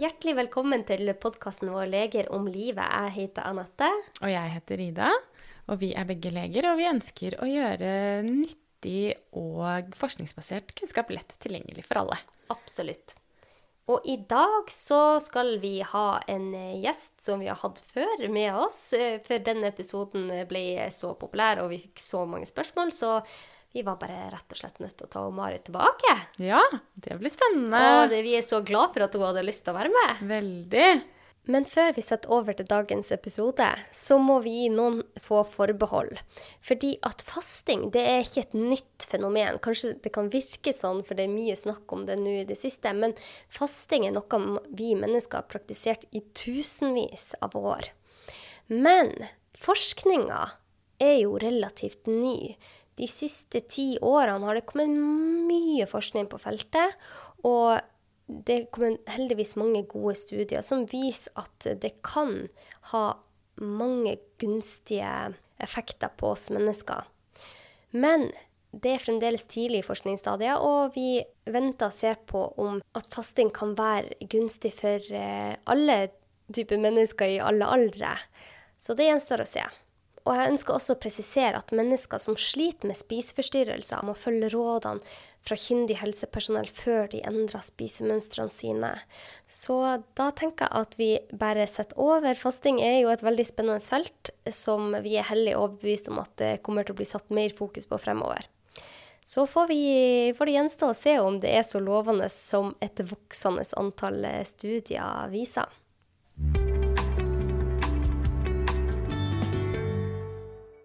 hjertelig velkommen til podkasten vår 'Leger om livet'. Jeg heter Anette. Og jeg heter Ida. Og vi er begge leger, og vi ønsker å gjøre nyttig og forskningsbasert kunnskap lett tilgjengelig for alle. Absolutt. Og i dag så skal vi ha en gjest som vi har hatt før, med oss. før For denne episoden ble så populær, og vi fikk så mange spørsmål, så vi var bare rett og slett nødt til å ta Marit tilbake. Ja, det blir Og spennende. det, vi er så glad for at hun hadde lyst til å være med. Veldig. Men før vi setter over til dagens episode, så må vi gi noen få forbehold. Fordi at fasting det er ikke et nytt fenomen. Kanskje det kan virke sånn, for det er mye snakk om det nå i det siste. Men fasting er noe vi mennesker har praktisert i tusenvis av år. Men forskninga er jo relativt ny. De siste ti årene har det kommet mye forskning på feltet. Og det kommer heldigvis mange gode studier som viser at det kan ha mange gunstige effekter på oss mennesker. Men det er fremdeles tidlig i forskningsstadiet, og vi venter og ser på om at fasting kan være gunstig for eh, alle typer mennesker i alle aldre. Så det gjenstår å se. Og jeg ønsker også å presisere at mennesker som sliter med spiseforstyrrelser, må følge rådene fra kyndig helsepersonell før de endrer spisemønstrene sine. Så da tenker jeg at vi bare setter over. Fasting er jo et veldig spennende felt som vi er hellig overbevist om at det kommer til å bli satt mer fokus på fremover. Så får, vi, får det gjenstå å se om det er så lovende som et voksende antall studier viser.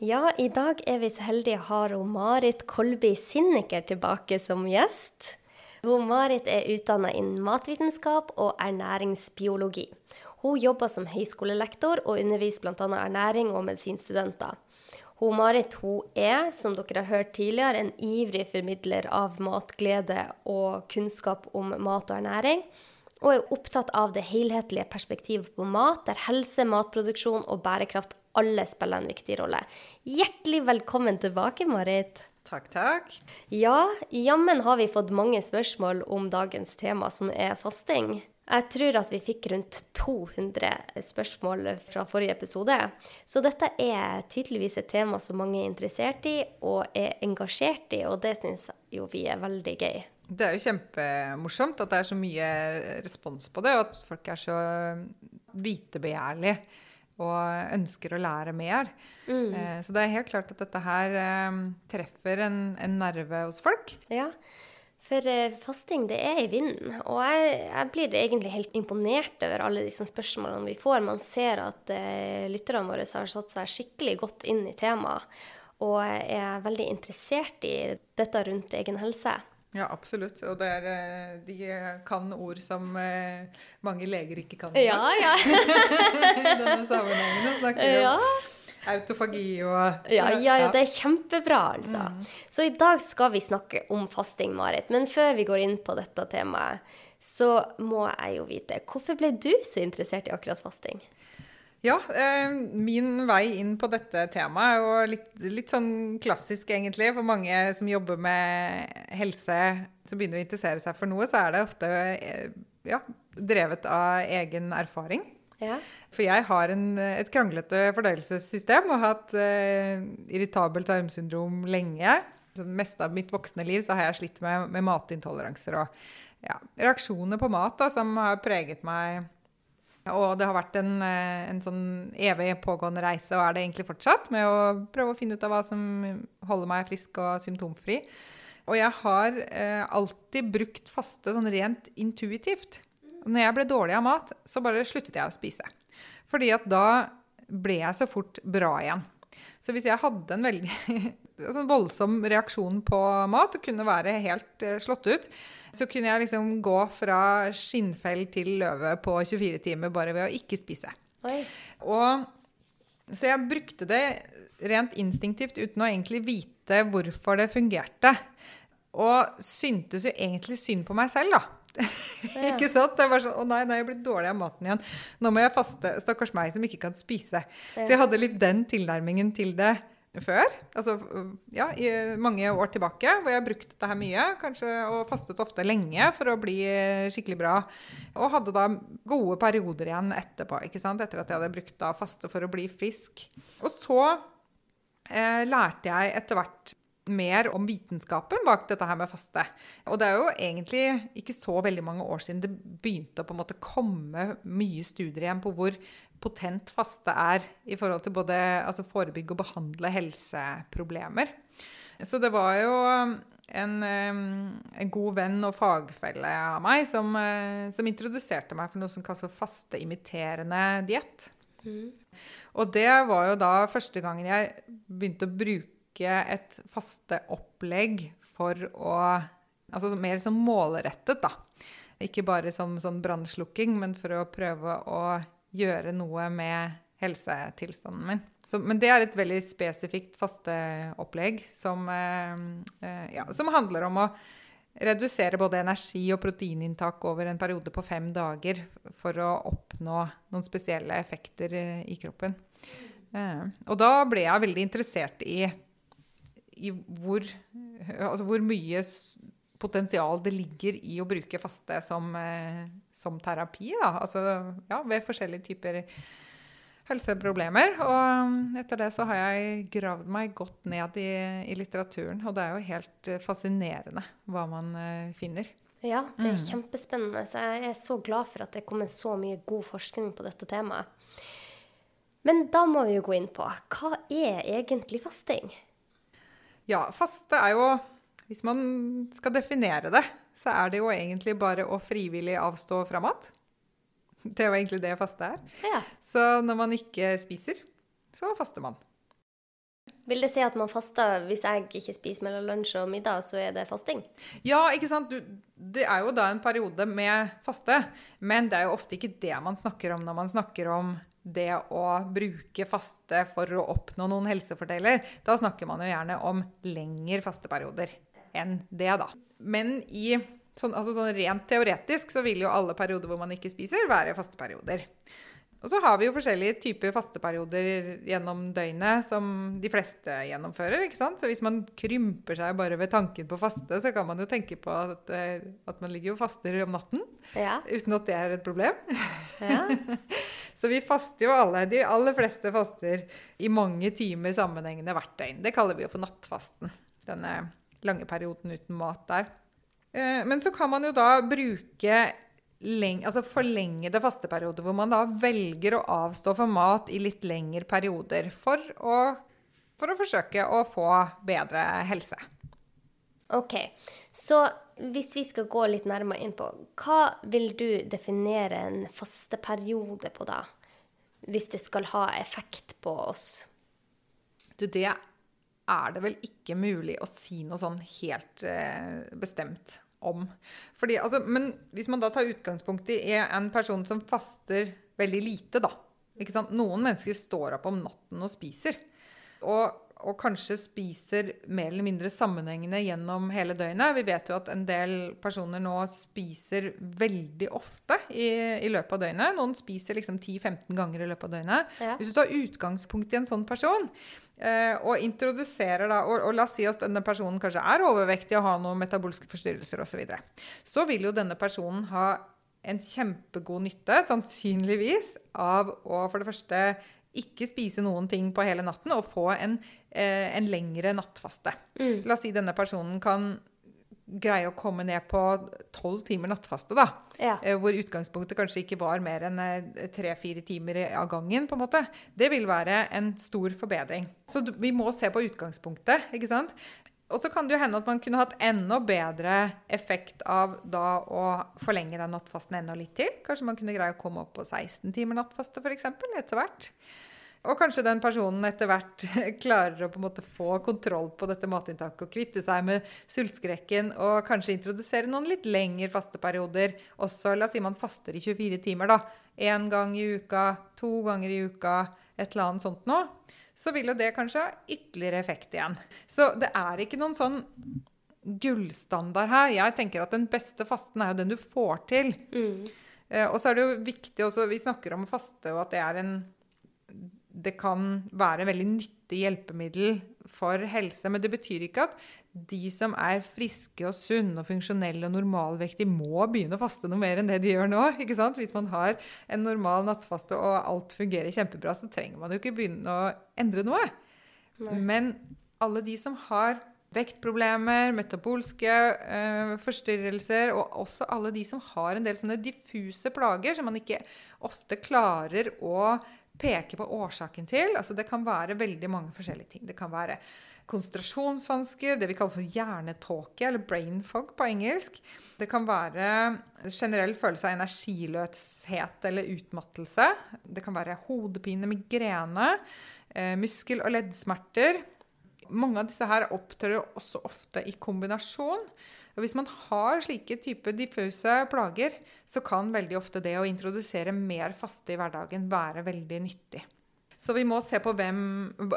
Ja, i dag er vi så heldige å ha Marit Kolby Sinniker tilbake som gjest. Hun Marit er utdanna innen matvitenskap og ernæringsbiologi. Hun jobber som høyskolelektor og underviser bl.a. ernæring og medisinstudenter. Hun Marit hun er, som dere har hørt tidligere, en ivrig formidler av matglede og kunnskap om mat og ernæring. Og er opptatt av det helhetlige perspektivet på mat, der helse, matproduksjon og bærekraft alle spiller en viktig rolle. Hjertelig velkommen tilbake, Marit. Takk, takk. Ja, jammen har vi fått mange spørsmål om dagens tema, som er fasting. Jeg tror at vi fikk rundt 200 spørsmål fra forrige episode. Så dette er tydeligvis et tema som mange er interessert i og er engasjert i, og det syns jo vi er veldig gøy. Det er jo kjempemorsomt at det er så mye respons på det, og at folk er så vitebegjærlige og ønsker å lære mer. Eh, Så det er helt klart at dette her eh, treffer en, en nerve hos folk. Ja, for eh, fasting det er i vinden. Og jeg, jeg blir egentlig helt imponert over alle disse spørsmålene vi får. Man ser at eh, lytterne våre har satt seg skikkelig godt inn i temaet. Og er veldig interessert i dette rundt egen helse. Ja, absolutt. Og det er, eh, de kan ord som eh, mange leger ikke kan. Ja, ja. I denne sammenhengen. Og snakker ja. om autofagi og Ja, ja, ja, det er kjempebra, altså. Så i dag skal vi snakke om fasting, Marit. Men før vi går inn på dette temaet, så må jeg jo vite Hvorfor ble du så interessert i akkurat fasting? Ja, eh, min vei inn på dette temaet er jo litt, litt sånn klassisk, egentlig. For mange som jobber med helse, som begynner å interessere seg for noe, så er det ofte eh, ja, drevet av egen erfaring. Ja. For jeg har en, et kranglete fordøyelsessystem og har hatt eh, irritabelt tarmsyndrom lenge. Det meste av mitt voksne liv så har jeg slitt med, med matintoleranser og ja, reaksjoner på mat da, som har preget meg. Og det har vært en, eh, en sånn evig pågående reise, og er det egentlig fortsatt, med å prøve å finne ut av hva som holder meg frisk og symptomfri. Og jeg har eh, alltid brukt faste sånn rent intuitivt. Når jeg ble dårlig av mat, så bare sluttet jeg å spise. Fordi at da ble jeg så fort bra igjen. Så hvis jeg hadde en veldig sånn voldsom reaksjon på mat og kunne være helt eh, slått ut, så kunne jeg liksom gå fra skinnfell til løve på 24 timer bare ved å ikke spise. Og, så jeg brukte det rent instinktivt uten å egentlig vite hvorfor det fungerte. Og syntes jo egentlig synd på meg selv, da. ikke sant? Det var sånn, Å nei, nå er jeg blitt dårlig av maten igjen. Nå må jeg faste. Stakkars meg som ikke kan spise. Så jeg hadde litt den tilnærmingen til det før. Altså ja, i mange år tilbake, hvor jeg brukte dette her mye. Kanskje, og fastet ofte lenge for å bli skikkelig bra. Og hadde da gode perioder igjen etterpå, ikke sant? etter at jeg hadde brukt da faste for å bli frisk. Og så eh, lærte jeg etter hvert mer om vitenskapen bak dette her med faste. Og det er jo egentlig ikke så veldig mange år siden det begynte å på en måte komme mye studier igjen på hvor potent faste er i forhold til både altså forebygge og behandle helseproblemer. Så det var jo en, en god venn og fagfelle av meg som, eh, som, introduserte meg for noe som kalles for fasteimiterende diett. Mm. Og det var jo da første gangen jeg begynte å bruke bruke et faste opplegg for å Altså mer som målrettet, da. Ikke bare som sånn brannslukking, men for å prøve å gjøre noe med helsetilstanden min. Så, men det er et veldig spesifikt fasteopplegg som, eh, eh, ja, som handler om å redusere både energi- og proteininntak over en periode på fem dager for å oppnå noen spesielle effekter i kroppen. Eh, og da ble jeg veldig interessert i i hvor, altså hvor mye potensial det ligger i å bruke faste som, eh, som terapi. Altså, ja, ved forskjellige typer helseproblemer. Og etter det så har jeg gravd meg godt ned i, i litteraturen. Og det er jo helt eh, fascinerende hva man uh, finner. Ja, det er mm. kjempespennende. Så jeg er så glad for at det er kommet så mye god forskning på dette temaet. Men da må vi jo gå inn på hva er egentlig fasting? Ja, faste er jo Hvis man skal definere det, så er det jo egentlig bare å frivillig avstå fra mat. Det er jo egentlig det faste er. Ja. Så når man ikke spiser, så faster man. Vil det si at man faster hvis jeg ikke spiser mellom lunsj og middag, så er det fasting? Ja, ikke sant. Du, det er jo da en periode med faste, men det er jo ofte ikke det man snakker om når man snakker om det å bruke faste for å oppnå noen helsefordeler, da snakker man jo gjerne om lengre fasteperioder enn det, da. Men i, sånn, altså sånn rent teoretisk så vil jo alle perioder hvor man ikke spiser, være fasteperioder. Og så har vi jo forskjellige typer fasteperioder gjennom døgnet som de fleste gjennomfører. ikke sant? Så hvis man krymper seg bare ved tanken på faste, så kan man jo tenke på at, eh, at man ligger og faster om natten. Ja. Uten at det er et problem. Ja. Så vi faster jo alle. De aller fleste faster i mange timer sammenhengende hvert døgn. Det kaller vi jo for nattfasten. Denne lange perioden uten mat der. Eh, men så kan man jo da bruke leng altså forlengede fasteperioder, hvor man da velger å avstå for mat i litt lengre perioder for å, for å forsøke å få bedre helse. OK. Så hvis vi skal gå litt nærmere inn på, hva vil du definere en fasteperiode på da? Hvis det skal ha effekt på oss? Du, det er det vel ikke mulig å si noe sånn helt eh, bestemt om. Fordi, altså, men hvis man da tar utgangspunkt i en person som faster veldig lite, da. Noen mennesker står opp om natten og spiser. Og og kanskje spiser mer eller mindre sammenhengende gjennom hele døgnet. Vi vet jo at en del personer nå spiser veldig ofte i, i løpet av døgnet. Noen spiser liksom 10-15 ganger i løpet av døgnet. Ja. Hvis du tar utgangspunkt i en sånn person, eh, og introduserer da, og, og, la oss si at denne personen kanskje er overvektig og har noen metabolske forstyrrelser osv., så, videre, så vil jo denne personen ha en kjempegod nytte, sannsynligvis, av å for det første ikke spise noen ting på hele natten og få en, en lengre nattfaste. Mm. La oss si denne personen kan greie å komme ned på tolv timer nattfaste, da. Ja. Eh, hvor utgangspunktet kanskje ikke var mer enn eh, tre-fire timer av gangen. på en måte. Det vil være en stor forbedring. Så vi må se på utgangspunktet. ikke sant? Og så kan det jo hende at man kunne hatt enda bedre effekt av da å forlenge den nattfasten enda litt til. Kanskje man kunne greie å komme opp på 16 timer nattfaste f.eks. etter hvert. Og kanskje den personen etter hvert klarer å på en måte få kontroll på dette matinntaket og kvitte seg med sultskrekken og kanskje introdusere noen litt lengre fasteperioder. Også la oss si man faster i 24 timer, da. Én gang i uka, to ganger i uka, et eller annet sånt noe så vil jo det kanskje ha ytterligere effekt igjen. Så det er ikke noen sånn gullstandard her. Jeg tenker at den beste fasten er jo den du får til. Mm. Eh, og så er det jo viktig også Vi snakker om faste, og at det er en det kan være en veldig nyttig hjelpemiddel for helse. Men det betyr ikke at de som er friske og sunne og funksjonelle og normalvektige, må begynne å faste noe mer enn det de gjør nå. ikke sant? Hvis man har en normal nattfaste og alt fungerer kjempebra, så trenger man jo ikke begynne å endre noe. Nei. Men alle de som har vektproblemer, metabolske øh, forstyrrelser, og også alle de som har en del sånne diffuse plager som man ikke ofte klarer å peke på årsaken til. Altså det kan være veldig mange forskjellige ting. Det kan være konsentrasjonsvansker, det vi kaller for hjernetåke, eller brain fog på engelsk. Det kan være generell følelse av energiløshet eller utmattelse. Det kan være hodepine, migrene, eh, muskel- og leddsmerter. Mange av disse her opptrer også ofte i kombinasjon. Og hvis man har slike typer diffuse plager, så kan veldig ofte det å introdusere mer faste i hverdagen være veldig nyttig. Så vi må se på hvem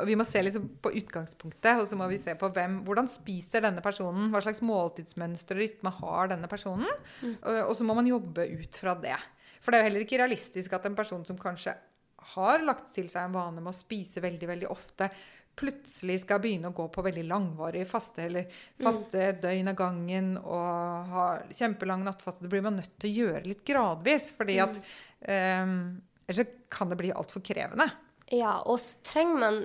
Vi må se liksom på utgangspunktet, og så må vi se på hvem, hvordan spiser denne personen. Hva slags måltidsmønster og rytme har denne personen? Mm. Og så må man jobbe ut fra det. For det er jo heller ikke realistisk at en person som kanskje har lagt til seg en vane med å spise veldig, veldig ofte, plutselig skal begynne å gå på veldig langvarige faste eller mm. faste mm. døgn av gangen og ha kjempelang nattfaste. Det blir man nødt til å gjøre litt gradvis, fordi at um, ellers kan det bli altfor krevende. Ja, og så trenger man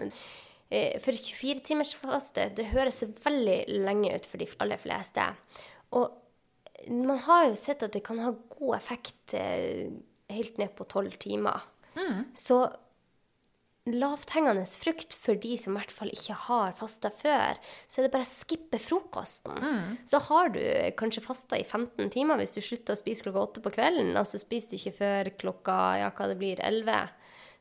eh, For 24-timersfaste, det høres veldig lenge ut for de aller fleste. Og man har jo sett at det kan ha god effekt eh, helt ned på tolv timer. Mm. Så lavthengende frukt for de som i hvert fall ikke har fasta før, så er det bare å skippe frokosten. Mm. Så har du kanskje fasta i 15 timer hvis du slutter å spise klokka åtte på kvelden, og så spiser du ikke før klokka ja, hva det blir, 11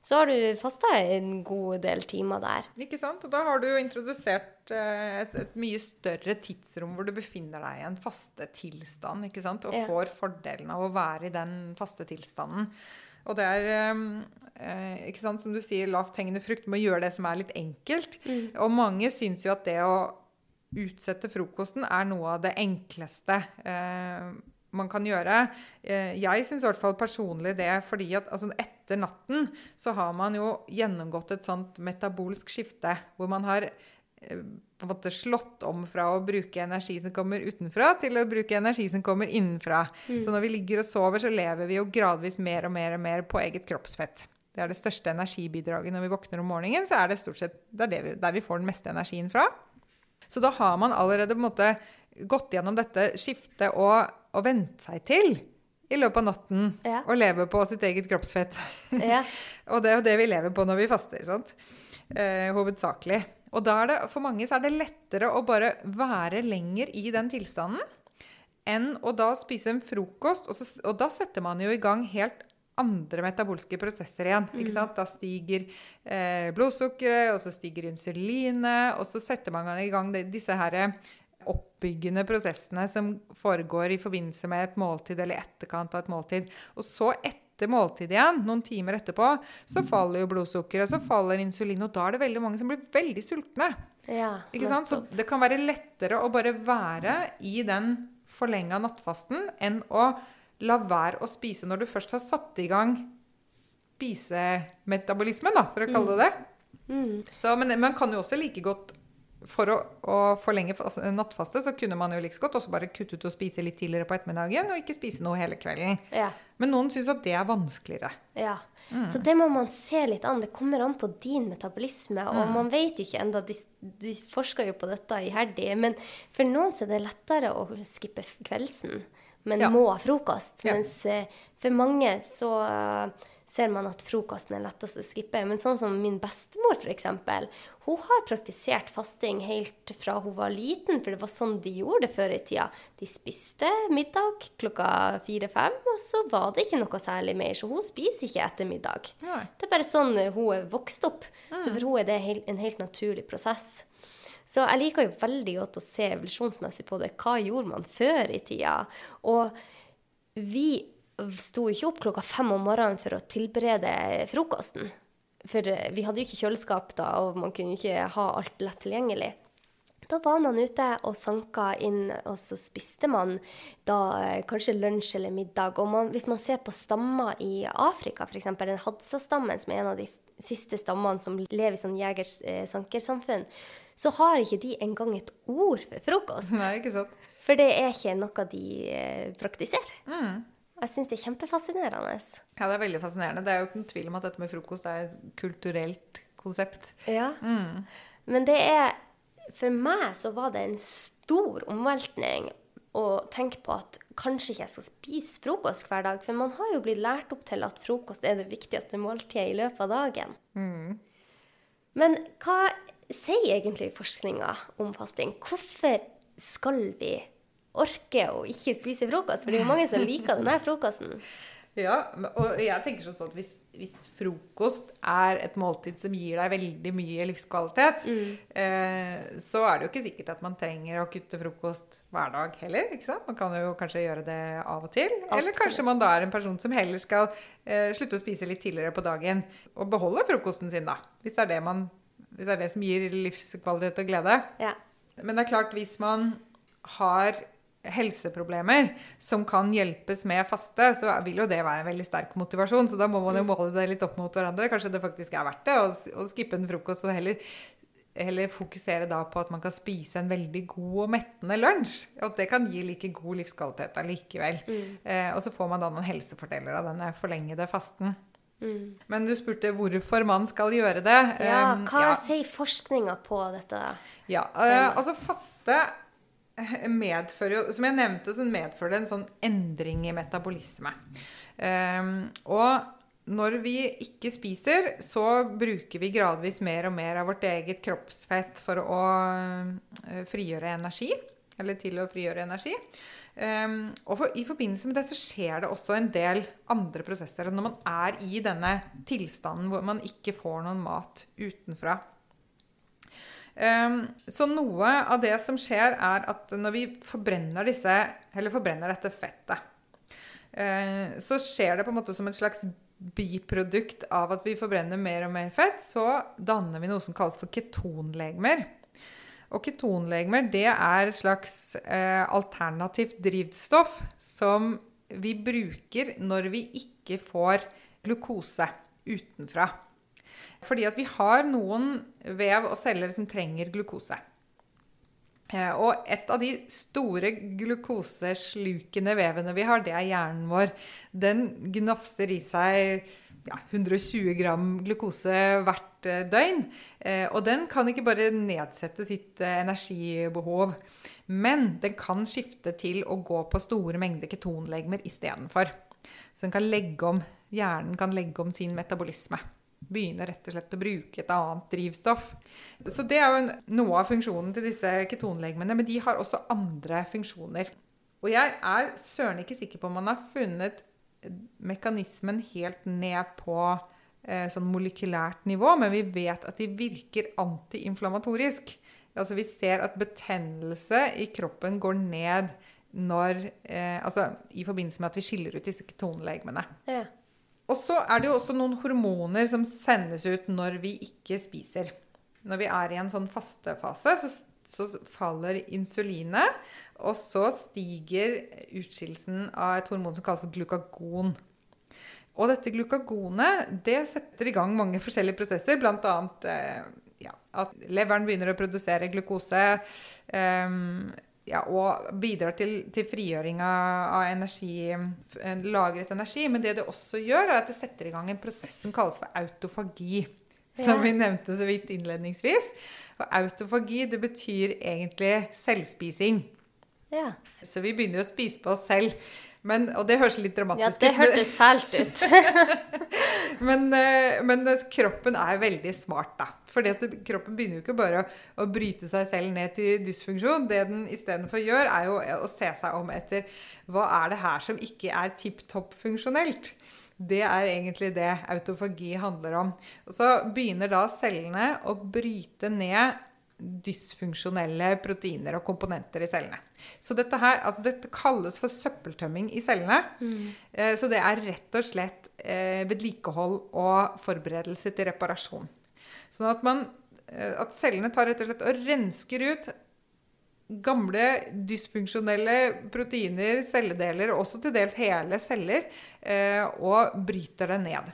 så har du fasta en god del timer der. Ikke sant. Og da har du jo introdusert eh, et, et, mye større tidsrom hvor du befinner deg i en faste tilstand, ikke sant? og ja. får fordelen av å være i den faste tilstanden. Og det er eh, eh ikke sant, som du sier, lavthengende frukt. Du må gjøre det som er litt enkelt. Mm. Og mange syns jo at det å utsette frokosten er noe av det enkleste. Eh, man kan gjøre. Eh, jeg syns i hvert fall personlig det, fordi at altså, etter natten så har man jo gjennomgått et sånt metabolsk skifte, hvor man har eh, måte slått om fra å bruke energi som kommer utenfra, til å bruke energi som kommer innenfra. Mm. Så når vi ligger og sover, så lever vi jo gradvis mer og mer og mer på eget kroppsfett. Det er det største energibidraget når vi våkner om morgenen. så er det stort sett det vi, der vi får den meste energien fra. Så da har man allerede på en måte gått gjennom dette skiftet og og vente seg til i løpet av natten ja. å leve på sitt eget kroppsfett. Ja. og det er jo det vi lever på når vi faster, sant? Eh, hovedsakelig. Og det, for mange så er det lettere å bare være lenger i den tilstanden enn å da spise en frokost, og, så, og da setter man jo i gang helt andre metabolske prosesser igjen. ikke mm. sant? Da stiger eh, blodsukkeret, og så stiger insulinet, og så setter man i gang disse her oppbyggende prosessene som foregår i forbindelse med et måltid eller etterkant av et måltid. Og så etter måltid igjen, noen timer etterpå, så faller jo blodsukkeret, så faller insulin, og da er det veldig mange som blir veldig sultne. Ja, ikke sant? Så det kan være lettere å bare være i den forlenga nattfasten enn å la være å spise når du først har satt i gang spisemetabolismen, da, for å kalle det det. Mm. Så, men man kan jo også like godt for å, å, forlenge nattfaste, så kunne man jo like godt også bare kutte ut å spise litt tidligere på ettermiddagen og ikke spise noe hele kvelden. Ja. Men noen syns at det er vanskeligere. Ja. Mm. Så det må man se litt an. Det kommer an på din metabolisme. Og mm. man vet jo ikke ennå, de, de, forsker jo på dette iherdig. Men for noen så er det lettere å skippe kveldsen, men ja. må ha frokost. Mens uh, for mange så ser man at frokosten er lettest å skippe. Men sånn som min bestemor, f.eks. Hun har praktisert fasting helt fra hun var liten, for det var sånn de gjorde det før i tida. De spiste middag klokka fire-fem, og så var det ikke noe særlig mer. Så hun spiser ikke etter middag. Nei. Det er bare sånn hun er vokst opp. Nei. Så for hun er det en helt naturlig prosess. Så jeg liker jo veldig godt å se evolusjonsmessig på det. Hva gjorde man før i tida? Og vi sto ikke opp klokka fem om morgenen for å tilberede frokosten. For eh, vi hadde jo ikke kjøleskap da, og man kunne ikke ha alt lett tilgjengelig. Da var man ute og sanka inn, og så spiste man da eh, kanskje lunsj eller middag. Og man, hvis man ser på stammer i Afrika, f.eks. den Hadsa-stammen, som er en av de siste stammene som lever i sånn jegersankersamfunn, så har ikke de engang et ord for frokost. Nei, ikke sant? For det er ikke noe de eh, praktiserer. Mm. Jeg syns det er kjempefascinerende. Ja, det er veldig fascinerende. Det er jo ikke noen tvil om at dette med frokost er et kulturelt konsept. Ja. Mm. Men det er For meg så var det en stor omveltning å tenke på at kanskje ikke jeg skal spise frokost hver dag. For man har jo blitt lært opp til at frokost er det viktigste måltidet i løpet av dagen. Mm. Men hva sier egentlig forskninga om fasting? Hvorfor skal vi orke å ikke spise frokost? For det er jo mange som liker denne frokosten. Ja, og jeg tenker sånn at hvis, hvis, frokost er et måltid som gir deg veldig mye livskvalitet, Mm. eh, så er det jo ikke sikkert at man trenger å kutte frokost hver dag heller. ikke sant? Man kan jo kanskje gjøre det av og til. Eller kanskje man da er en person som heller skal eh, slutte å spise litt tidligere på dagen og beholde frokosten sin, da. Hvis det er det, man, hvis det, er det som gir livskvalitet og glede. Ja. Men det er klart, hvis man har helseproblemer som kan hjelpes med faste, så vil jo det være en veldig sterk motivasjon. Så da må man jo måle det litt opp mot hverandre. Kanskje det faktisk er verdt det å, skippe en frokost og heller, heller fokusere da på at man kan spise en veldig god og mettende lunsj. Og at det kan gi like god livskvalitet allikevel. Eh, og så får man da noen helsefordeler av denne forlengede fasten. Mm. Men du spurte hvorfor man skal gjøre det. ja Um, hva ja. sier forskninga på dette? Ja, eh, altså faste medfører jo, som jeg nevnte, så medfører det en sånn endring i metabolisme. Um, og når vi ikke spiser, så bruker vi gradvis mer og mer av vårt eget kroppsfett for å eh, frigjøre energi. Eller til å frigjøre energi. Um, og for, i forbindelse med det så skjer det også en del andre prosesser. Når man er i denne tilstanden hvor man ikke får noen mat utenfra. Um, så noe av det som skjer, er at når vi forbrenner disse, forbrenner dette fettet, eh, så skjer det på en måte som et slags biprodukt av at vi forbrenner mer og mer fett, så danner vi noe som kalles for ketonlegemer. Og ketonlegemer det er et slags eh, alternativt drivstoff som vi bruker når vi ikke får glukose utenfra. Fordi at vi har noen vev og celler som trenger glukose. Eh, Og et av de store glukoseslukende vevene vi har, det er hjernen vår. Den gnafser i seg ja, 120 gram glukose hvert eh, døgn. Eh, Og den kan ikke bare nedsette sitt eh, energibehov, men den kan skifte til å gå på store mengder ketonlegemer istedenfor. Så den kan legge om, hjernen kan legge om sin metabolisme. Begynne rett og slett å bruke et annet drivstoff. Så det er jo noe av funksjonen til disse ketonlegemene, men de har også andre funksjoner. Og jeg er søren ikke sikker på om man har funnet mekanismen helt ned på eh, sånn molekylært nivå, men vi vet at de virker antiinflamatorisk. Altså vi ser at betennelse i kroppen går ned når, eh, altså, i forbindelse med at vi skiller ut disse ketonlegemene. Ja. Og så er det jo også noen hormoner som sendes ut når vi ikke spiser. Når vi er i en sånn fastefase, så, så faller insulinet, og så stiger utskillelsen av et hormon som kalles for glukagon. Og dette glukagonet det setter i gang mange forskjellige prosesser, bl.a. Eh, ja, at leveren begynner å produsere glukose. ehm, ja, og bidrar til, til frigjøring av, energi, eh, lagret energi. Men det det også gjør, er at det setter i gang en prosess som kalles for autofagi. Som vi nevnte så vidt innledningsvis. Og autofagi det betyr egentlig selvspising. ja. Så vi begynner å spise på oss selv. Men, og det høres litt dramatisk ut. Ja, det hørtes fælt ut. men, eh, men eh, kroppen er veldig smart, da. Fordi kroppen begynner jo ikke bare å, å bryte seg selv ned til dysfunksjon. Det den istedenfor gjør, er jo å se seg om etter hva er det her som ikke er tipp topp funksjonelt. Det er egentlig det autofagi handler om. Og så begynner da cellene å bryte ned dysfunksjonelle proteiner og komponenter i cellene. Så dette her, altså dette kalles for søppeltømming i cellene. Eh, Så det er rett og slett eh, vedlikehold og forberedelse til reparasjon. Sånn at, man, eh, at cellene tar rett og slett og rensker ut gamle dysfunksjonelle proteiner, celledeler, også til dels hele celler, eh, og bryter det ned.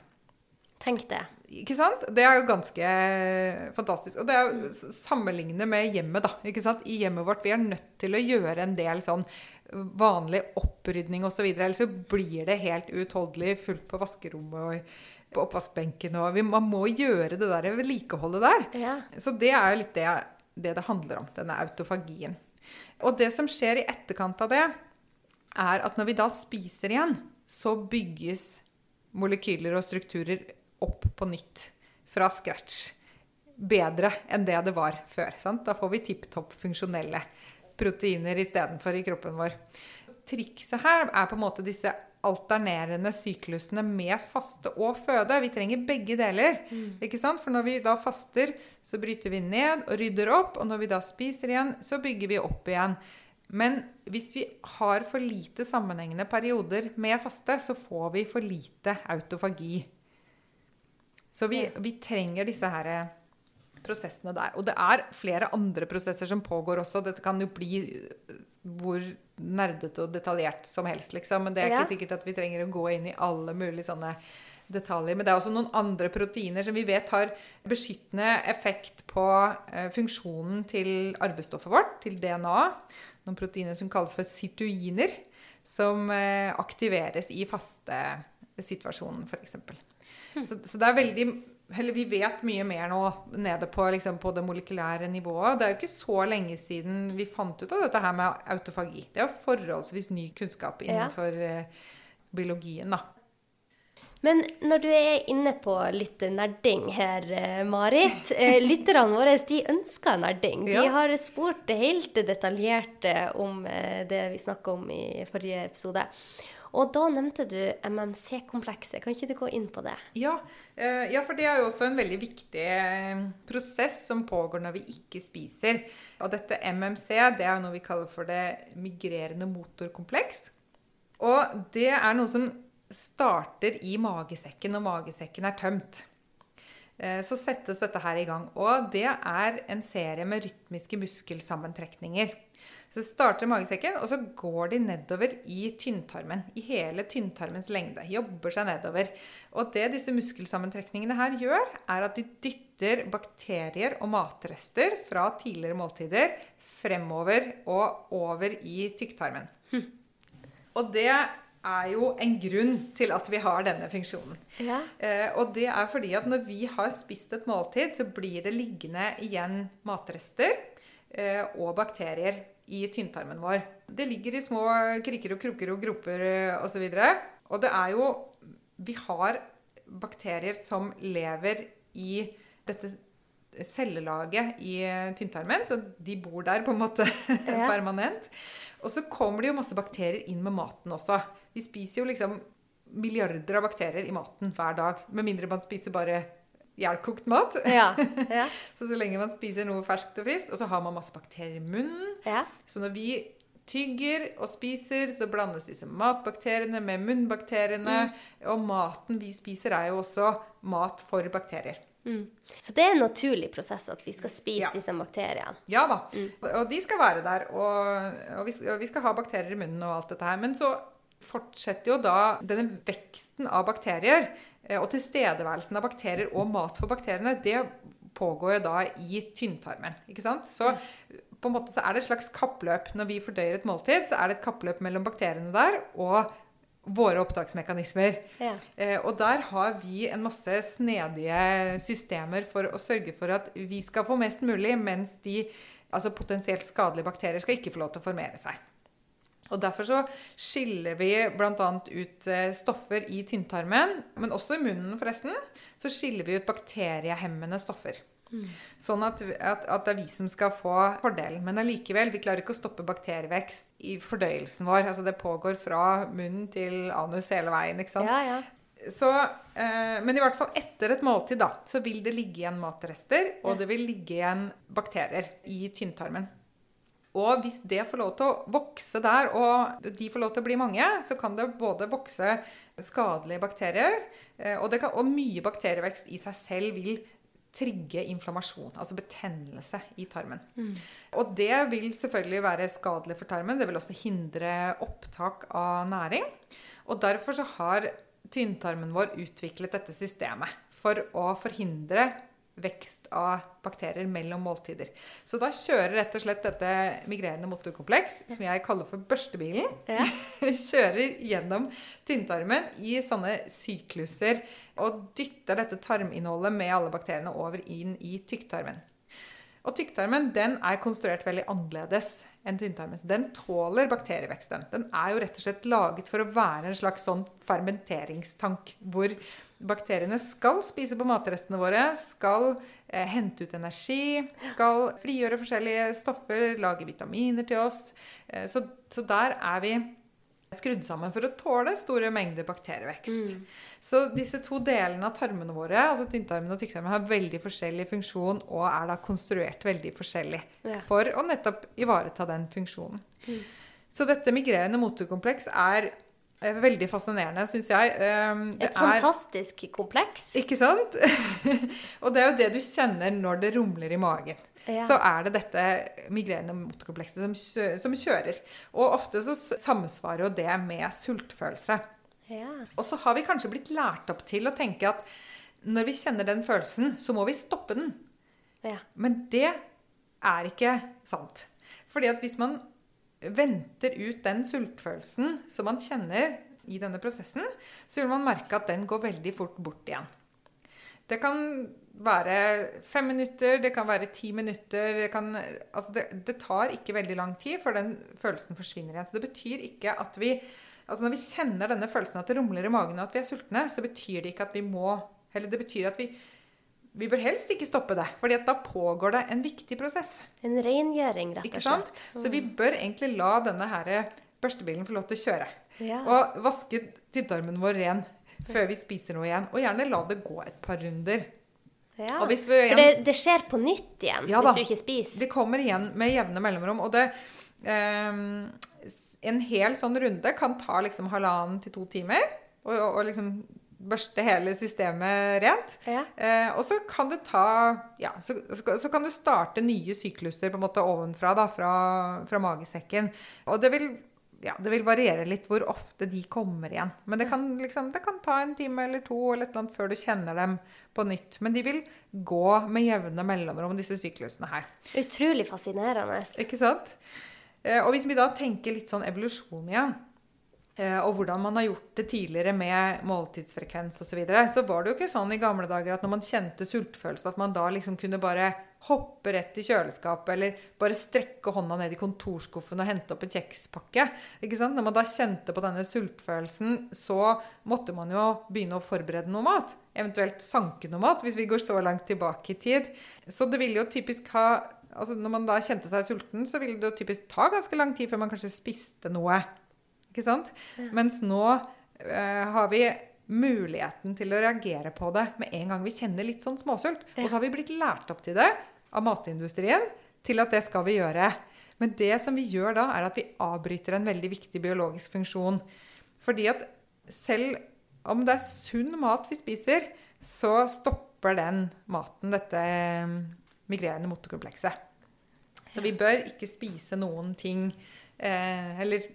Tenk det. Ikke sant? Det er jo ganske fantastisk. Og det er jo sammenligne med hjemmet, da. Ikke sant? I hjemmet vårt vi er nødt til å gjøre en del sånn vanlig opprydning osv. Ellers så blir det helt uutholdelig fullt på vaskerommet og på oppvaskbenken. Og vi, man må gjøre det der vedlikeholdet der. Ja. Så det er jo litt det, det det handler om, denne autofagien. Og det som skjer i etterkant av det, er at når vi da spiser igjen, så bygges molekyler og strukturer opp på nytt fra scratch. Bedre enn det det var før. Sant? Da får vi tipp topp funksjonelle proteiner istedenfor i kroppen vår. Trikset her er på en måte disse alternerende syklusene med faste og føde. Vi trenger begge deler. ikke sant? For når vi da faster, så bryter vi ned og rydder opp. Og når vi da spiser igjen, så bygger vi opp igjen. Men hvis vi har for lite sammenhengende perioder med faste, så får vi for lite autofagi. Så vi, vi trenger disse her eh, prosessene der. Og det er flere andre prosesser som pågår også. Dette kan jo bli eh, hvor nerdete og detaljert som helst, liksom. Men det er Ja. ikke sikkert at vi trenger å gå inn i alle mulige sånne detaljer. Men det er også noen andre proteiner som vi vet har beskyttende effekt på eh, funksjonen til arvestoffet vårt, til DNA. Noen proteiner som kalles for situiner, som aktiveres i faste situasjonen, f.eks. Så, så det er veldig eller Vi vet mye mer nå nede på, liksom, på det molekylære nivået. Det er jo ikke så lenge siden vi fant ut av dette her med autofagi. Det er jo forholdsvis ny kunnskap innenfor ja. biologien, da. Men når du er inne på litt nerding her, eh, Marit. eh, Lytterne våre de ønsker nerding. De har spurt helt detaljert eh, om eh, det vi snakka om i forrige episode. Og da nevnte du MMC-komplekset. Kan ikke du gå inn på det? Ja, eh, ja, for det er jo også en veldig viktig eh, prosess som pågår når vi ikke spiser. Og dette MMC det er noe vi kaller for det migrerende motorkompleks. Og det er noe som starter i magesekken når magesekken er tømt. Eh, Så settes dette her i gang. Og det er en serie med rytmiske muskelsammentrekninger. Så starter magesekken, og så går de nedover i tynntarmen. I hele tynntarmens lengde. Jobber seg nedover. Og det disse muskelsammentrekningene her gjør, er at de dytter bakterier og matrester fra tidligere måltider fremover og over i tykktarmen. Og det er jo en grunn til at vi har denne funksjonen. Ja. Eh, og det er fordi at når vi har spist et måltid, så blir det liggende igjen matrester eh, og bakterier i tynntarmen vår. Det ligger i små kriker og krukker og groper eh, osv. Og det er jo Vi har bakterier som lever i dette cellelaget i eh, tynntarmen, så de bor der på en måte Ja. permanent. Og så kommer det jo masse bakterier inn med maten også. Vi spiser jo liksom milliarder av bakterier i maten hver dag. Med mindre man spiser bare ihjelkokt mat. Ja. Ja. Så så lenge man spiser noe ferskt og friskt, og så har man masse bakterier i munnen. ja. Så når vi tygger og spiser, så blandes disse matbakteriene med munnbakteriene. Og maten vi spiser, er jo også mat for bakterier. Mm. Så det er en naturlig prosess at vi skal spise Ja. disse bakteriene. Ja da. Og de skal være der. Og, og, vi, og vi skal ha bakterier i munnen og alt dette her. Men så fortsetter jo da denne veksten av bakterier og tilstedeværelsen av bakterier og mat for bakteriene, det pågår jo da i tynntarmen. ikke sant? Så på en måte så er det et slags kappløp. Når vi fordøyer et måltid, så er det et kappløp mellom bakteriene der og våre opptaksmekanismer. Ja. Eh, og der har vi en masse snedige systemer for å sørge for at vi skal få mest mulig, mens de altså potensielt skadelige bakterier skal ikke få lov til å formere seg. Og Derfor så skiller vi bl.a. ut eh, stoffer i tynntarmen, men også i munnen, forresten. Så skiller vi ut bakteriehemmende stoffer. Sånn at, at, at det er vi som skal få fordelen. Men allikevel, vi klarer ikke å stoppe bakterievekst i fordøyelsen vår. Altså Det pågår fra munnen til anus hele veien. ikke sant? Ja, ja. Så, eh, men i hvert fall etter et måltid da, så vil det ligge igjen matrester, og det vil ligge igjen bakterier i tynntarmen. Og hvis det får lov til å vokse der, og de får lov til å bli mange, så kan det både vokse skadelige bakterier, eh, og, det kan, og mye bakterievekst i seg selv vil trigge inflammasjon, altså betennelse i tarmen. Og det vil selvfølgelig være skadelig for tarmen. Det vil også hindre opptak av næring. Og derfor så har tynntarmen vår utviklet dette systemet for å forhindre vekst av bakterier mellom måltider. Så da kjører rett og slett dette migrerende motorkompleks, som jeg kaller for børstebilen, Ja. kjører gjennom tynntarmen i sånne sykluser og dytter dette tarminnholdet med alle bakteriene over inn i tykktarmen. Og tykktarmen den er konstruert veldig annerledes enn tynntarmen. Den tåler bakterieveksten. Den er jo rett og slett laget for å være en slags sånn fermenteringstank, hvor bakteriene skal spise på matrestene våre, skal eh, hente ut energi, skal frigjøre forskjellige stoffer, lage vitaminer til oss. Eh, så, så der er vi skrudd sammen for å tåle store mengder bakterievekst. Så disse to delene av tarmene våre, altså tynntarmen og tykktarmen, har veldig forskjellig funksjon og er da konstruert veldig forskjellig Ja. for å nettopp ivareta den funksjonen. Så dette migrerende motorkompleks er veldig fascinerende, syns jeg. Eh, det Et fantastisk kompleks. ikke sant? og det er jo det du kjenner når det rumler i magen. Ja. Så er det dette migrene motorkomplekset som, som kjører. Og ofte så samsvarer jo det med sultfølelse. Ja. Og så har vi kanskje blitt lært opp til å tenke at når vi kjenner den følelsen, så må vi stoppe den. ja. Men det er ikke sant. Fordi at hvis man venter ut den sultfølelsen som man kjenner i denne prosessen, så vil man merke at den går veldig fort bort igjen. Det kan være fem minutter, det kan være ti minutter. Det, kan, altså det, det tar ikke veldig lang tid før den følelsen forsvinner igjen. Så det betyr ikke at vi altså Når vi kjenner denne følelsen at det rumler i magen og at vi er sultne, så betyr det ikke at vi må Eller det betyr at vi vi bør helst ikke stoppe det, fordi da pågår det en viktig prosess. En rengjøring, rett og slett. sant? Så vi bør egentlig la denne her børstebilen få lov til å kjøre. Ja. Og vaske tynntarmen vår ren før vi spiser noe igjen. Og gjerne la det gå et par runder. Ja. Og hvis vi For igjen, det, det skjer på nytt igjen Ja hvis du ikke spiser. Det kommer igjen med jevne mellomrom. Og det um, En hel sånn runde kan ta liksom halvannen til to timer. Og, og, og liksom børste hele systemet rent. Ja. Eh, og så kan det ta Ja, så, så, så kan det starte nye sykluser på en måte ovenfra, da, fra, fra magesekken. Og det vil, ja, det vil variere litt hvor ofte de kommer igjen. Men det kan, liksom, det kan ta en time eller to eller et eller annet før du kjenner dem på nytt. Men de vil gå med jevne mellomrom, disse syklusene her. Utrolig fascinerende. Ikke sant? Eh, og hvis vi da tenker litt sånn evolusjon igjen, og hvordan man har gjort det tidligere med måltidsfrekvens osv., så, videre, så var det jo ikke sånn i gamle dager at når man kjente sultfølelse, at man da liksom kunne bare hoppe rett i kjøleskapet, eller bare strekke hånda ned i kontorskuffen og hente opp en kjekspakke. Ikke sant? Når man da kjente på denne sultfølelsen, så måtte man jo begynne å forberede noe mat. Eventuelt sanke noe mat, hvis vi går så langt tilbake i tid. Så det ville jo typisk ha altså Når man da kjente seg sulten, så ville det jo typisk ta ganske lang tid før man kanskje spiste noe. Ikke sant? Mens nå eh, har vi muligheten til å reagere på det med en gang vi kjenner litt sånn småsult. Og så har vi blitt lært opp til det av matindustrien til at det skal vi gjøre. Men det som vi gjør da, er at vi avbryter en veldig viktig biologisk funksjon. Fordi at selv om det er sunn mat vi spiser, så stopper den maten dette migrerende migrene motorkomplekset. Så vi bør ikke spise noen ting eh, Eller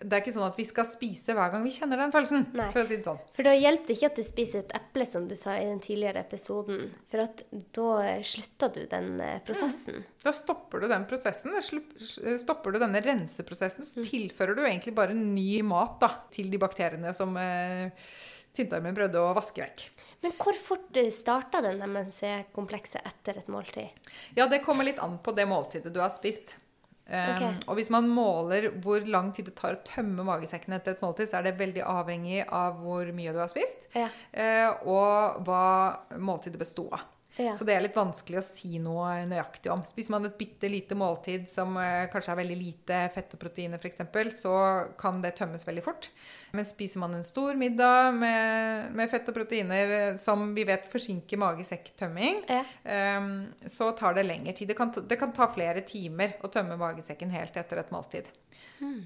det er ikke sånn at vi skal spise hver gang vi kjenner den følelsen. Nei. For å si det sånn. For da hjelper det ikke at du spiser et eple, som du sa i den tidligere episoden. For at da slutter du den prosessen. prosessen. Da stopper du den prosessen. Da stopper du denne renseprosessen, så tilfører du egentlig bare ny mat da, til de bakteriene som eh, tynntarmen prøvde å vaske vekk. Men hvor fort starta den MNC-komplekset etter et måltid? Ja, det kommer litt an på det måltidet du har spist. Um, Ok. Og hvis man måler hvor lang tid det tar å tømme magesekken etter et måltid, så er det veldig avhengig av hvor mye du har spist, Ja. uh, og hva måltidet besto av. Ja. Så det er litt vanskelig å si noe nøyaktig om. Spiser man et bitte lite måltid som eh, kanskje er veldig lite fett og proteiner f.eks., så kan det tømmes veldig fort. Men spiser man en stor middag med, med fett og proteiner eh, som vi vet forsinker magesekktømming, Ja. um, så tar det lengre tid. Det kan, ta- det kan ta flere timer å tømme magesekken helt etter et måltid.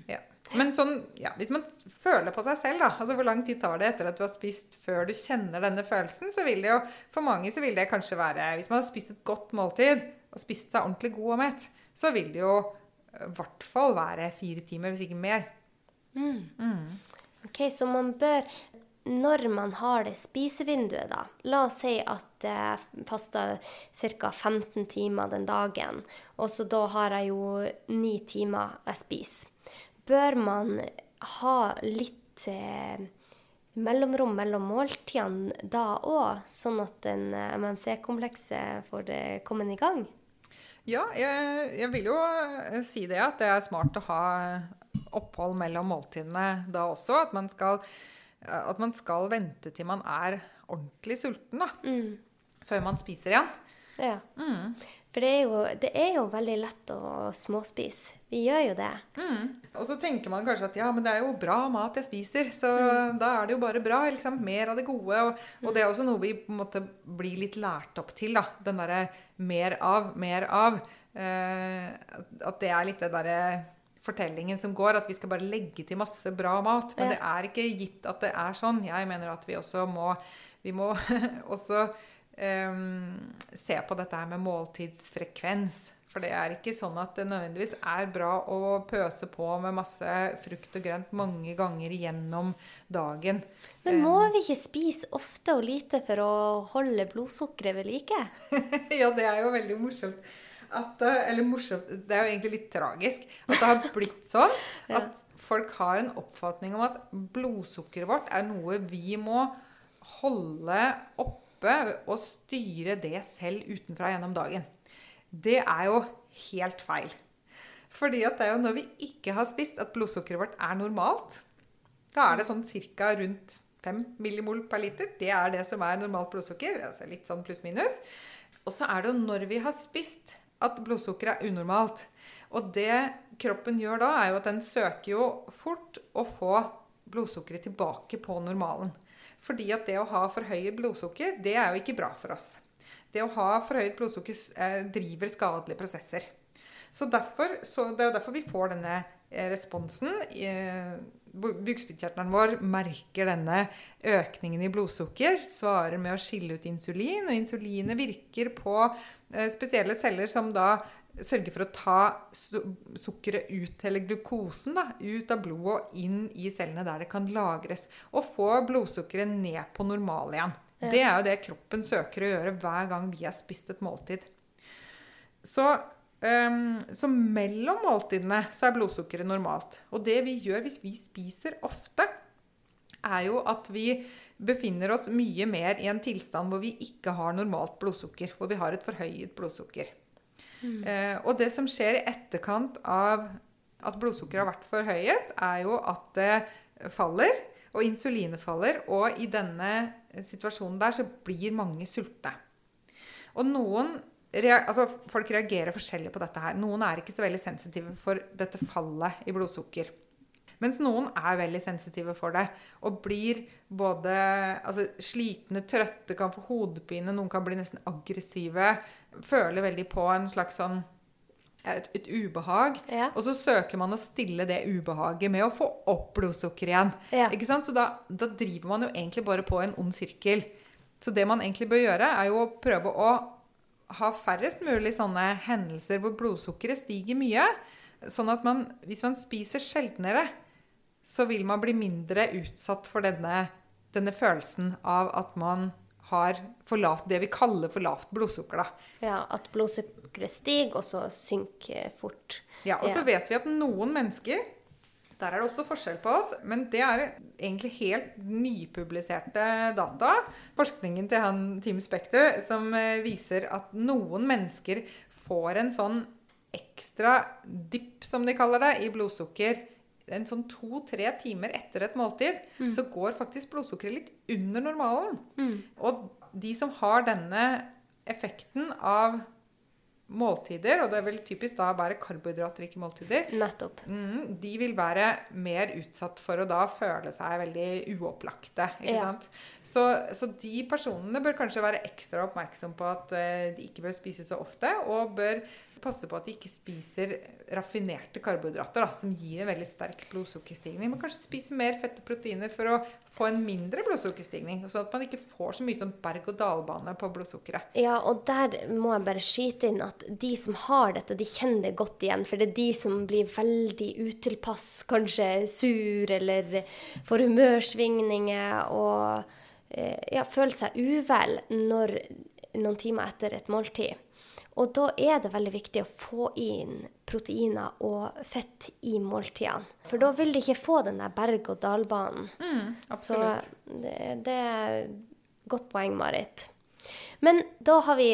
Ja. Men sånn, ja, hvis man føler på seg selv, da, altså hvor lang tid tar det etter at du har spist før du kjenner denne følelsen, så vil det jo for mange så vil det kanskje være Hvis man har spist et godt måltid og spist seg ordentlig god og mett, så vil det jo eh, i hvert fall være fire timer, hvis ikke mer. Ok, så man bør når man har det spisevinduet, da La oss si at jeg faster ca. 15 timer den dagen, og så da har jeg jo ni timer jeg spiser. Bør man ha litt eh, mellomrom mellom måltidene da òg, sånn at den eh, MMC-komplekset får kommet i gang? Ja, jeg, jeg, vil jo eh, si det at det er smart å ha opphold mellom måltidene da også. At man skal, at man skal vente til man er ordentlig sulten, da. Mm. Før man spiser igjen. Ja. Mm. For det er, jo, det er, jo, veldig lett å småspise. Vi gjør jo det. Mm. Og så tenker man kanskje at ja, men det er jo bra mat jeg spiser, så mm. da er det jo bare bra. Liksom, mer av det gode. Og, og, det er også noe vi måte blir litt lært opp til. da, Den derre mer av, mer av. Eh, at det er litt det derre fortellingen som går, at vi skal bare legge til masse bra mat. Men ja. det er ikke gitt at det er sånn. Jeg mener at vi også må, vi må også se på dette her med måltidsfrekvens. For det er ikke sånn at det nødvendigvis er bra å pøse på med masse frukt og grønt mange ganger gjennom dagen. Men må vi ikke spise ofte og lite for å holde blodsukkeret ved like? ja, det er jo veldig morsomt. At, eller morsomt Det er jo egentlig litt tragisk at det har blitt sånn at folk har en oppfatning om at blodsukkeret vårt er noe vi må holde oppe oppe og styre det selv utenfra gjennom dagen. Det er jo helt feil. Fordi det er jo når vi ikke har spist, at blodsukkeret vårt er normalt. Da er det sånn ca. rundt 5 millimol per liter. Det er det som er normalt blodsukker. altså Litt sånn pluss-minus. Og så er det jo når vi har spist, at blodsukkeret er unormalt. Og det kroppen gjør da, er jo at den søker jo fort å få blodsukkeret tilbake på normalen. Fordi at det å ha for høyt blodsukker, det er jo ikke bra for oss. Det å ha for høyt blodsukker eh, driver skadelige prosesser. Så, derfor, så Det er jo derfor vi får denne eh, responsen. Eh, bukspyttkjertelen vår merker denne økningen i blodsukker, svarer med å skille ut insulin. Og insulinet virker på spesielle celler som da sørge for å ta sukkeret ut, eller glukosen, da, ut av blodet og inn i cellene der det kan lagres. Og få blodsukkeret ned på normal igjen. Ja. Det er jo det kroppen søker å gjøre hver gang vi har spist et måltid. Så, um, så mellom måltidene så er blodsukkeret normalt. Og det vi gjør hvis vi spiser ofte, er jo at vi befinner oss mye mer i en tilstand hvor vi ikke har normalt blodsukker. Hvor vi har et forhøyet blodsukker. Mm. Eh, og det som skjer i etterkant av at blodsukkeret har vært for forhøyet, er jo at det faller, og insulinet faller. Og i denne situasjonen der så blir mange sultne. Og noen altså Folk reagerer forskjellig på dette her. Noen er ikke så veldig sensitive for dette fallet i blodsukker. Mens noen er veldig sensitive for det og blir både altså, slitne, trøtte, kan få hodepine, noen kan bli nesten aggressive. Føler veldig på en slags sånn et, et ubehag. Ja. Og så søker man å stille det ubehaget med å få opp blodsukkeret igjen. Ja. Ikke sant? Så da, da, driver man jo egentlig bare på en ond sirkel. Så det man egentlig bør gjøre, er jo å prøve å ha færrest mulig sånne hendelser hvor blodsukkeret stiger mye. Sånn at man, hvis man spiser sjeldnere, så vil man bli mindre utsatt for denne, denne følelsen av at man har lavt, det vi kaller for lavt blodsukker. Da. Ja, At blodsukkeret stiger, og så synker fort. Ja, Og så ja. vet vi at noen mennesker der er det også forskjell på oss, men det er egentlig helt nypubliserte data. Forskningen til han Team Spekter som eh, viser at noen mennesker får en sånn ekstra dipp, som de kaller det, i blodsukker en sånn to-tre timer etter et måltid, mm. så går faktisk blodsukkeret litt under normalen. Mm. Og de som har denne effekten av måltider, og det er vel typisk da bare karbohydratrike måltider, Nettopp. Mm, de vil være mer utsatt for å da føle seg veldig uopplagte. ikke ja. sant? Så, så, de personene bør kanskje være ekstra oppmerksom på at uh, de ikke bør spise så ofte, og bør passe på at de ikke spiser raffinerte karbohydrater da, som gir en veldig sterk blodsukkerstigning. Men kanskje spise mer fett og proteiner for å få en mindre blodsukkerstigning. Sånn at man ikke får så mye som berg-og-dal-bane på blodsukkeret. Ja, og der må jeg bare skyte inn at de som har dette, de kjenner det godt igjen. For det er de som blir veldig utilpass, kanskje sur eller får humørsvingninger og eh, ja, føler seg uvel når, noen timer etter et måltid. Og da er det veldig viktig å få inn proteiner og fett i måltidene. For da vil de ikke få den der berg-og-dal-banen. Mm, Så det, det er godt poeng, Marit. Men da har vi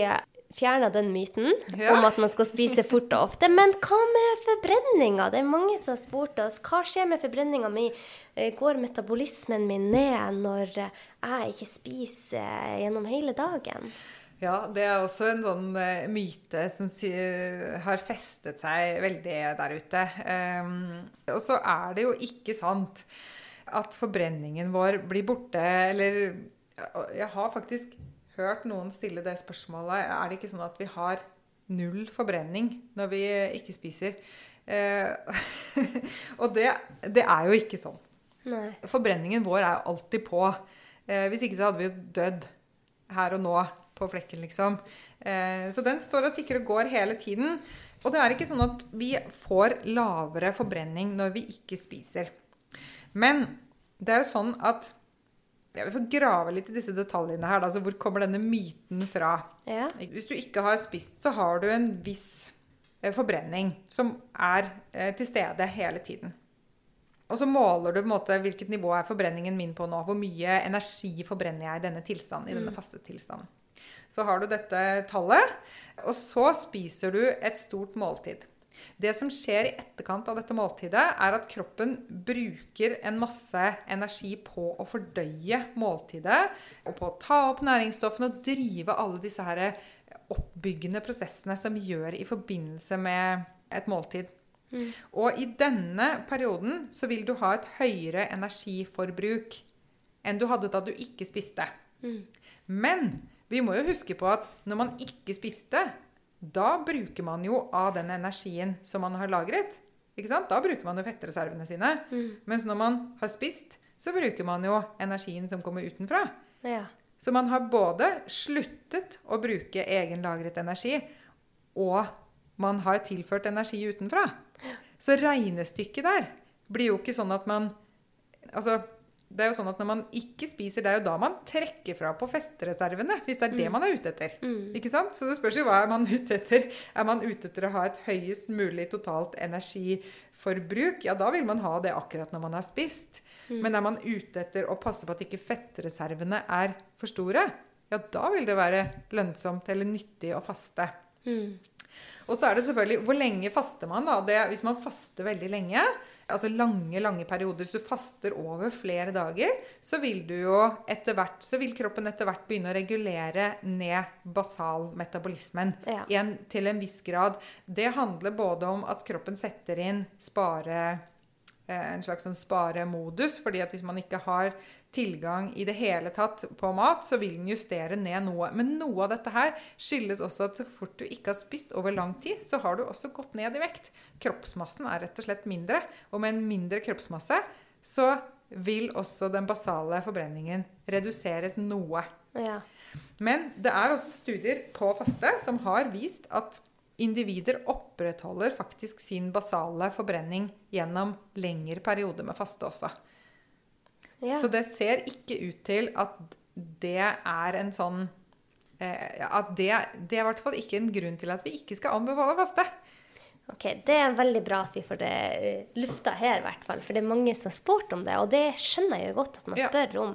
fjerna den myten Ja. om at man skal spise fort og ofte. Men hva med forbrenninga? Det er mange som har spurt oss hva skjer med forbrenninga mi. Eh, Går metabolismen min ned når jeg ikke spiser gjennom hele dagen? Ja, det er også en sånn eh, myte som si, har festet seg veldig der ute. Ehm, og så er det jo ikke sant at forbrenningen vår blir borte, eller Jeg har faktisk hørt noen stille det spørsmålet. Er det ikke sånn at vi har null forbrenning når vi ikke spiser? Eh, og det, det er jo ikke sånn. Nei. Forbrenningen vår er jo alltid på. Eh, hvis ikke så hadde vi jo dødd her og nå på flekken, liksom. Eh, så den står og tikker og går hele tiden. Og det er ikke sånn at vi får lavere forbrenning når vi ikke spiser. Men det er jo sånn at Jeg vil få grave litt i disse detaljene her. Da, altså hvor kommer denne myten fra? Ja. Hvis du ikke har spist, så har du en viss eh, forbrenning som er eh, til stede hele tiden. Og så måler du på en måte hvilket nivå er forbrenningen min på nå. Hvor mye energi forbrenner jeg i denne tilstanden, i denne faste tilstanden. Så har du dette tallet, og så spiser du et stort måltid. Det som skjer i etterkant av dette måltidet, er at kroppen bruker en masse energi på å fordøye måltidet, og på å ta opp næringsstoffene og drive alle disse her oppbyggende prosessene som gjør i forbindelse med et måltid. Og i denne perioden så vil du ha et høyere energiforbruk enn du hadde da du ikke spiste. Men vi må jo huske på at når man ikke spiste, da bruker man jo av den energien som man har lagret. Ikke sant? Da bruker man jo fettreservene sine. Mens når man har spist, så bruker man jo energien som kommer utenfra. ja. Så man har både sluttet å bruke egenlagret energi, og man har tilført energi utenfra. Så regnestykket der blir jo ikke sånn at man Altså, det er jo sånn at når man ikke spiser, det er jo da man trekker fra på festreservene. Hvis det er det man er ute etter. Ikke sant? Så det spørs jo hva er man ute etter. Er man ute etter å ha et høyest mulig totalt energiforbruk, ja da vil man ha det akkurat når man har spist. Men er man ute etter å passe på at ikke fettreservene er for store, ja da vil det være lønnsomt eller nyttig å faste. Mm. Og så er det selvfølgelig Hvor lenge faster man, da? Det, hvis man faster veldig lenge, altså lange lange perioder, så du faster over flere dager, så vil du jo etter hvert, så vil kroppen etter hvert begynne å regulere ned basalmetabolismen Ja. Igjen til en viss grad. Det handler både om at kroppen setter inn spare eh, en slags sånn sparemodus, fordi at hvis man ikke har tilgang i det hele tatt på mat, så vil den justere ned noe. Men noe av dette her skyldes også at så fort du ikke har spist over lang tid, så har du også gått ned i vekt. Kroppsmassen er rett og slett mindre, og med en mindre kroppsmasse så vil også den basale forbrenningen reduseres noe. ja. Men det er også studier på faste som har vist at individer opprettholder faktisk sin basale forbrenning gjennom lengre perioder med faste også. Ja. Så det ser ikke ut til at det er en sånn eh, At det, det er i hvert fall ikke en grunn til at vi ikke skal anbefale faste. Ok, Det er veldig bra at vi får det eh, lufta her, i hvert fall. For det er mange som har spurt om det, og det skjønner jeg jo godt at man Ja. spør om.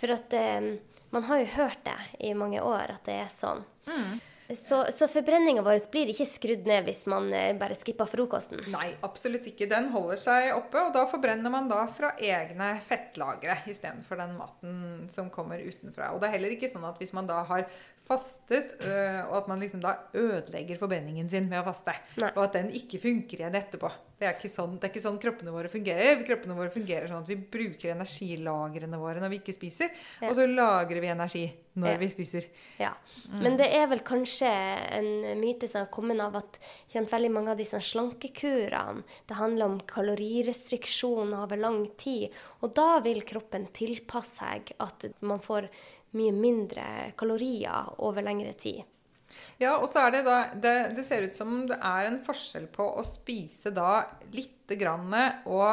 For at eh, man har jo hørt det i mange år, at det er sånn. Mm. Så, så forbrenninga vår blir ikke skrudd ned hvis man eh, bare skipper frokosten. Nei, absolutt ikke. Den holder seg oppe, og da forbrenner man da fra egne fettlagre istedenfor den maten som kommer utenfra. Og det er heller ikke sånn at hvis man da har fastet, øh, og at man liksom da ødelegger forbrenningen sin med å faste. Nei. Og at den ikke funker igjen etterpå. Det er, ikke sånn, det er ikke sånn kroppene våre fungerer. Kroppene våre fungerer sånn at vi bruker energilagrene våre når vi ikke spiser, Ja. og så lagrer vi energi når Ja. vi spiser. Ja. Men det er vel kanskje en myte som har kommet av at kjent, veldig mange av disse slankekurene det handler om kalorirestriksjon over lang tid. Og da vil kroppen tilpasse seg at man får mye mindre kalorier over lengre tid. Ja, og så er det da det, det ser ut som det er en forskjell på å spise da lite grann og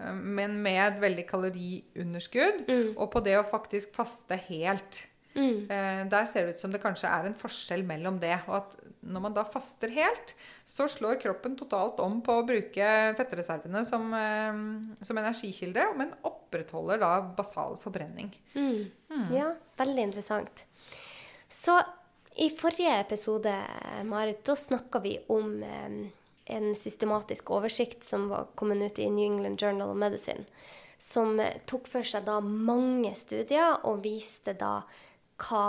øh, men med et veldig kaloriunderskudd, og på det å faktisk faste helt. Eh, der ser det ut som det kanskje er en forskjell mellom det. Og at når man da faster helt, så slår kroppen totalt om på å bruke fettreservene som, eh, som energikilde, men opprettholder da basal forbrenning. Ja, veldig interessant. Så i forrige episode, Marit, da snakka vi om eh, en systematisk oversikt som var kommet ut i New England Journal of Medicine, som tok for seg da mange studier og viste da hva,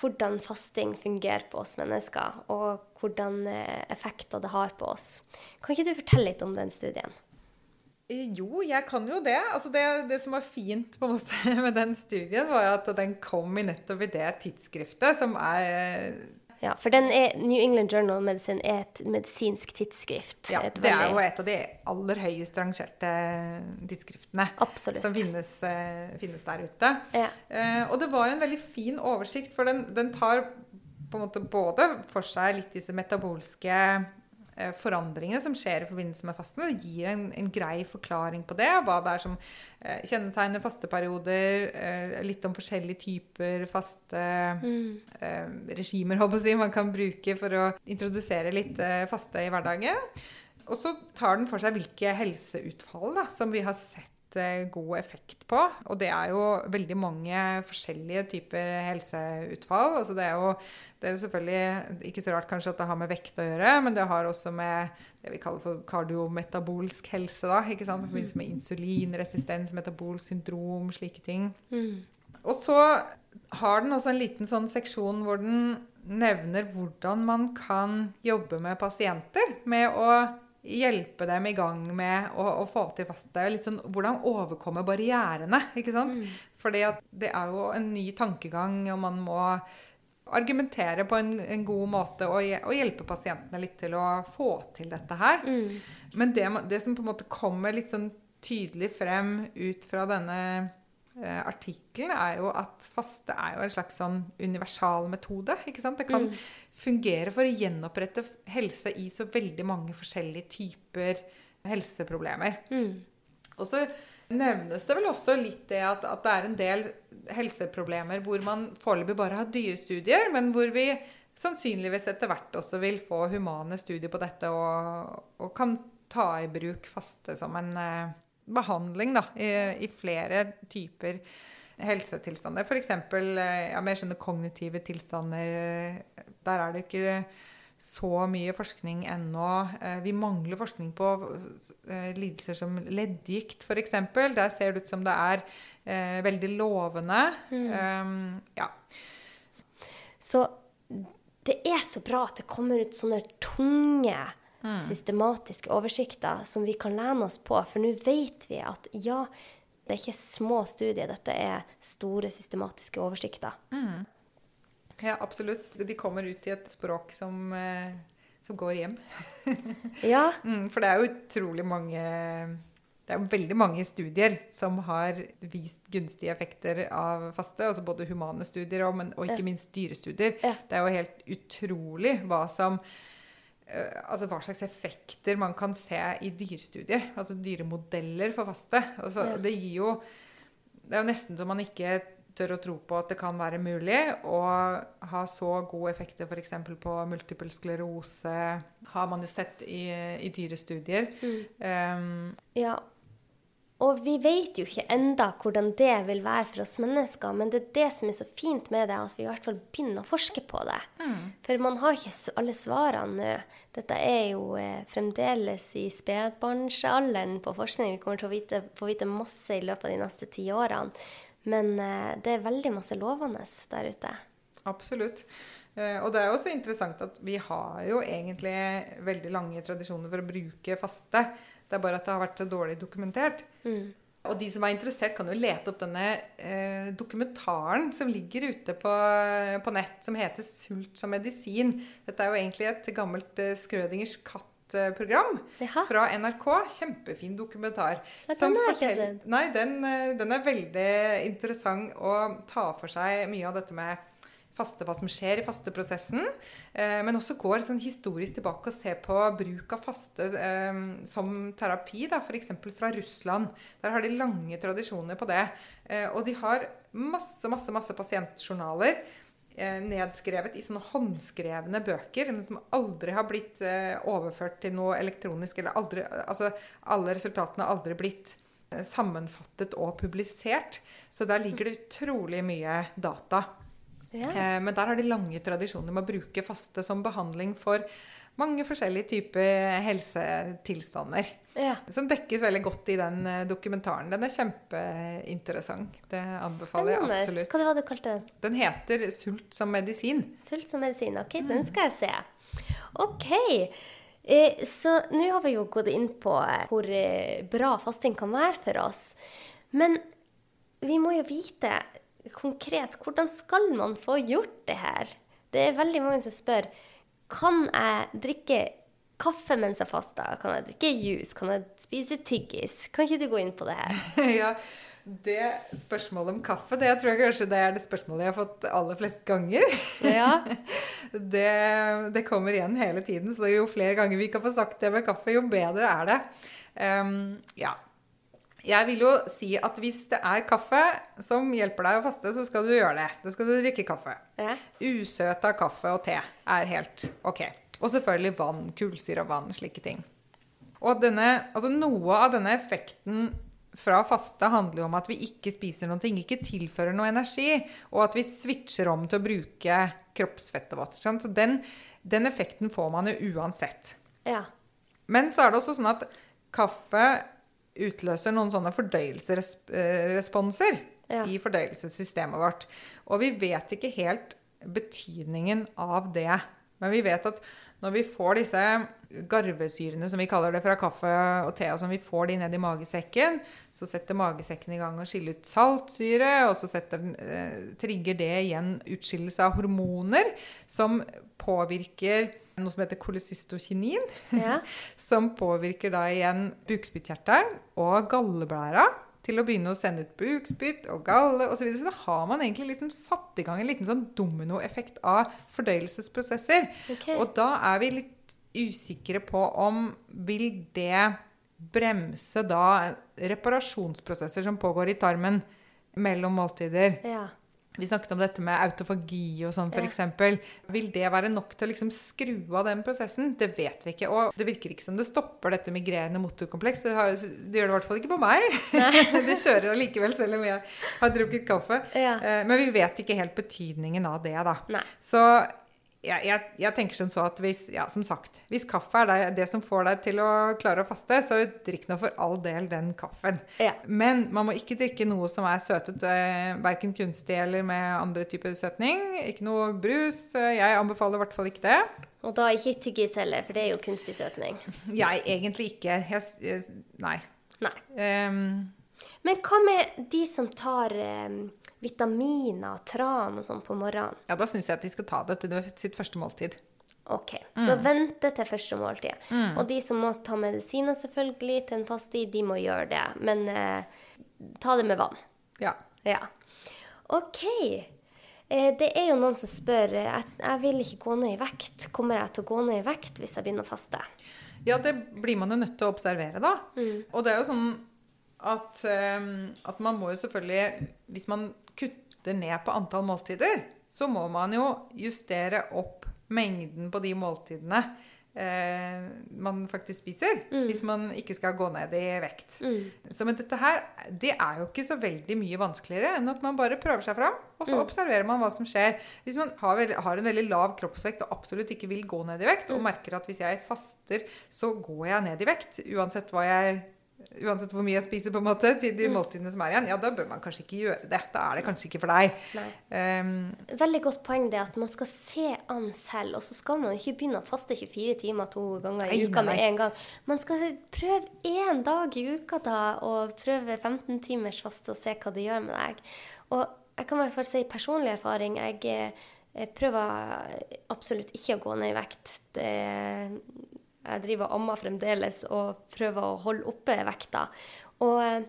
hvordan fasting fungerer på oss mennesker, og hvordan eh, effekter det har på oss. Kan ikke du fortelle litt om den studien? Eh, Jo, jeg kan jo det. Altså det, det som var fint måte med den studien, var at den kom i nettopp i det tidsskriftet som er Ja, for den er, New England Journal of Medicine er et medisinsk tidsskrift. ja, Et Det er jo et av de aller høyest rangerte tidsskriftene Absolutt. som finnes, eh, finnes der ute. Ja. Eh, og det var en veldig fin oversikt, for den, den tar på en måte både for seg litt disse metabolske eh, forandringene som skjer i forbindelse med fasten. Det gir en, en grei forklaring på det. Hva det er som eh, kjennetegner fasteperioder. Eh, litt om forskjellige typer faste mm. regimer jeg, man kan bruke for å introdusere litt eh, faste i hverdagen. Og så tar den for seg hvilke helseutfall da, som vi har sett eh, god effekt på. Og det er jo veldig mange forskjellige typer helseutfall. Altså det er jo det er selvfølgelig ikke så rart kanskje at det har med vekt å gjøre, men det har også med det vi kaller for kardiometabolsk helse, da, ikke sant? i forbindelse med insulinresistens, metabolsk syndrom, slike ting. Og så har den også en liten sånn seksjon hvor den nevner hvordan man kan jobbe med pasienter med å hjelpe dem i gang med å, å få til faste. Litt sånn, hvordan overkomme barrierene. ikke sant? Fordi at det er jo en ny tankegang, og man må argumentere på en, en god måte og, og hjelpe pasientene litt til å få til dette her. Men det, det som på en måte kommer litt sånn tydelig frem ut fra denne eh, artikkelen, er jo at faste er jo en slags sånn universal metode. ikke sant? Det kan fungere for å gjenopprette helse i så veldig mange forskjellige typer helseproblemer. Og så nevnes det vel også litt det at, at det er en del helseproblemer hvor man foreløpig bare har dyrestudier, men hvor vi sannsynligvis etter hvert også vil få humane studier på dette og, og kan ta i bruk faste som en eh, behandling da, i, i flere typer helsetilstander. F.eks. Eh, ja, mer sånne kognitive tilstander. Der er det ikke så mye forskning ennå. Eh, Vi mangler forskning på eh, lidelser som leddgikt, f.eks. Der ser det ut som det er eh, veldig lovende. Um, ja. Så det er så bra at det kommer ut sånne tunge, systematiske oversikter som vi kan lene oss på. For nå vet vi at ja, det er ikke små studier, dette er store, systematiske oversikter. Ja, absolutt. De kommer ut i et språk som, eh, som går hjem. Ja, Mm, for det er jo utrolig mange Det er jo veldig mange studier som har vist gunstige effekter av faste. Altså både humane studier og, men, og ikke minst dyrestudier. Ja. Det er jo helt utrolig hva som eh, Altså hva slags effekter man kan se i dyrestudier. Altså dyremodeller for faste. Altså, Ja. Det gir jo Det er jo nesten så man ikke tør å tro på at det kan være mulig å ha så gode effekter f.eks. på multiple sklerose. Har man jo sett i, i dyrestudier. Um, ja. Og vi vet jo ikke enda hvordan det vil være for oss mennesker, men det er det som er så fint med det, at vi i hvert fall begynner å forske på det. For man har ikke alle svarene nå. Dette er jo eh, fremdeles i spedbarnsalderen på forskning. Vi kommer til å vite, få vite masse i løpet av de neste ti årene. Men eh, det er veldig masse lovende der ute. Absolutt. Eh, og det er også interessant at vi har jo egentlig veldig lange tradisjoner for å bruke faste. Det er bare at det har vært så dårlig dokumentert. Mm. Og de som er interessert, kan jo lete opp denne eh, dokumentaren som ligger ute på, på, nett, som heter 'Sult som medisin'. Dette er jo egentlig et gammelt eh, Skrødingers katt-program fra NRK. Kjempefin dokumentar. Ja, den har jeg ikke sett. Nei, den, eh, den er veldig interessant å ta for seg mye av dette med faste, hva som skjer i fasteprosessen. Eh, men også går sånn historisk tilbake og ser på bruk av faste eh, som terapi, f.eks. fra Russland. Der har de lange tradisjoner på det. Eh, og de har masse, masse, masse pasientjournaler nedskrevet i sånne håndskrevne bøker, men som aldri har blitt eh, overført til noe elektronisk. eller aldri, altså Alle resultatene har aldri blitt eh, sammenfattet og publisert. Så der ligger det utrolig mye data. Ja. Eh, men der har de lange tradisjoner med å bruke faste som behandling for mange forskjellige typer helsetilstander. Ja. Som dekkes veldig godt i den eh, dokumentaren. Den er kjempeinteressant. Det anbefaler Spennende. jeg absolutt. Hva var det du kalte den? Den heter 'Sult som medisin'. Sult som medisin. Ok, den skal jeg se. Ok. Eh, så nå har vi jo gått inn på eh, hvor eh, bra fasting kan være for oss. Men vi må jo vite konkret hvordan skal man få gjort det her? Det er veldig mange som spør kan jeg drikke kaffe mens jeg faster. Kan jeg drikke juice? Kan jeg spise tyggis? Kan ikke du gå inn på det her? ja, det spørsmålet om kaffe, det tror jeg kanskje det er det spørsmålet jeg har fått aller flest ganger. Ja. det, det kommer igjen hele tiden, så jo flere ganger vi kan få sagt det med kaffe, jo bedre er det. Um, ja. Jeg vil jo si at hvis det er kaffe som hjelper deg å faste, så skal du gjøre det. Da skal du drikke kaffe. Ja. Usøta kaffe og te er helt ok. Og selvfølgelig vann. Kullsyre og vann. Slike ting. Og denne, altså noe av denne effekten fra faste handler jo om at vi ikke spiser noen ting, ikke tilfører noe energi, og at vi switcher om til å bruke kroppsfettet vårt. Så den, den effekten får man jo uansett. ja. Men så er det også sånn at kaffe utløser noen sånne fordøyelsesresponser Ja. i fordøyelsessystemet vårt. Og vi vet ikke helt betydningen av det. Men vi vet at når vi får disse garvesyrene, som vi kaller det, fra kaffe og te, og som vi får de ned i magesekken, så setter magesekken i gang å skille ut saltsyre, og så setter, den, eh, trigger det igjen utskillelse av hormoner som påvirker noe som heter kolesystokinin ja. som påvirker da igjen bukspyttkjertelen og galleblæra til å begynne å sende ut bukspytt og galle osv. Så, videre. så da har man egentlig liksom satt i gang en liten sånn dominoeffekt av fordøyelsesprosesser. Okay. Og da er vi litt usikre på om vil det bremse da reparasjonsprosesser som pågår i tarmen mellom måltider. ja. Vi snakket om dette med autofagi og sånn, Ja. f.eks. Vil det være nok til å liksom skru av den prosessen? Det vet vi ikke. Og det virker ikke som det stopper dette migrerende motorkompleks. Det, har, det gjør det i hvert fall ikke på meg. det kjører allikevel, selv om jeg har drukket kaffe. Ja. Eh, Men vi vet ikke helt betydningen av det, da. Nei. Så jeg, jeg, jeg tenker som så at hvis, ja, som sagt, hvis kaffe er det, det som får deg til å klare å faste, så drikk nå for all del den kaffen. Ja. Men man må ikke drikke noe som er søtet, eh, verken kunstig eller med andre typer søtning. Ikke noe brus. Eh, Jeg anbefaler i hvert fall ikke det. Og da ikke tyggis heller, for det er jo kunstig søtning. Jeg egentlig ikke. Jeg, nei. Nei. Um, Men hva med de som tar eh, vitaminer, tran og sånn på morgenen? ja, da syns jeg at de skal ta det til sitt første måltid. Ok, så vente til første måltid. Og de som må ta medisiner selvfølgelig til en fast tid, de må gjøre det. Men eh, ta det med vann. Ja. Ja. OK. Eh, det er jo noen som spør eh, jeg, jeg vil ikke gå ned i vekt. Kommer jeg til å gå ned i vekt hvis jeg begynner å faste? Ja, det blir man jo nødt til å observere, da. Og det er jo sånn at, um, at man må jo selvfølgelig Hvis man kutter ned på antall måltider, så må man jo justere opp mengden på de måltidene eh, man faktisk spiser. Hvis man ikke skal gå ned i vekt. Så men dette her, det er jo ikke så veldig mye vanskeligere enn at man bare prøver seg fram, og så observerer man hva som skjer. Hvis man har, veld, har en veldig lav kroppsvekt og absolutt ikke vil gå ned i vekt, og merker at hvis jeg faster, så går jeg ned i vekt, uansett hva jeg uansett hvor mye jeg spiser, på en måte, til de måltidene som er igjen, ja, da bør man kanskje ikke gjøre det. Da er det kanskje ikke for deg. Um, Veldig godt poeng det at man skal se an selv, og så skal man ikke begynne å faste 24 timer to ganger i Nei, uka med nei. en gang. Man skal prøve én dag i uka da, og prøve 15 timers faste og se hva det gjør med deg. Og jeg kan i hvert fall si personlig erfaring. Jeg, eh, jeg prøver absolutt ikke å gå ned i vekt. Det, jeg driver og ammer fremdeles og prøver å holde oppe vekta. Og eh,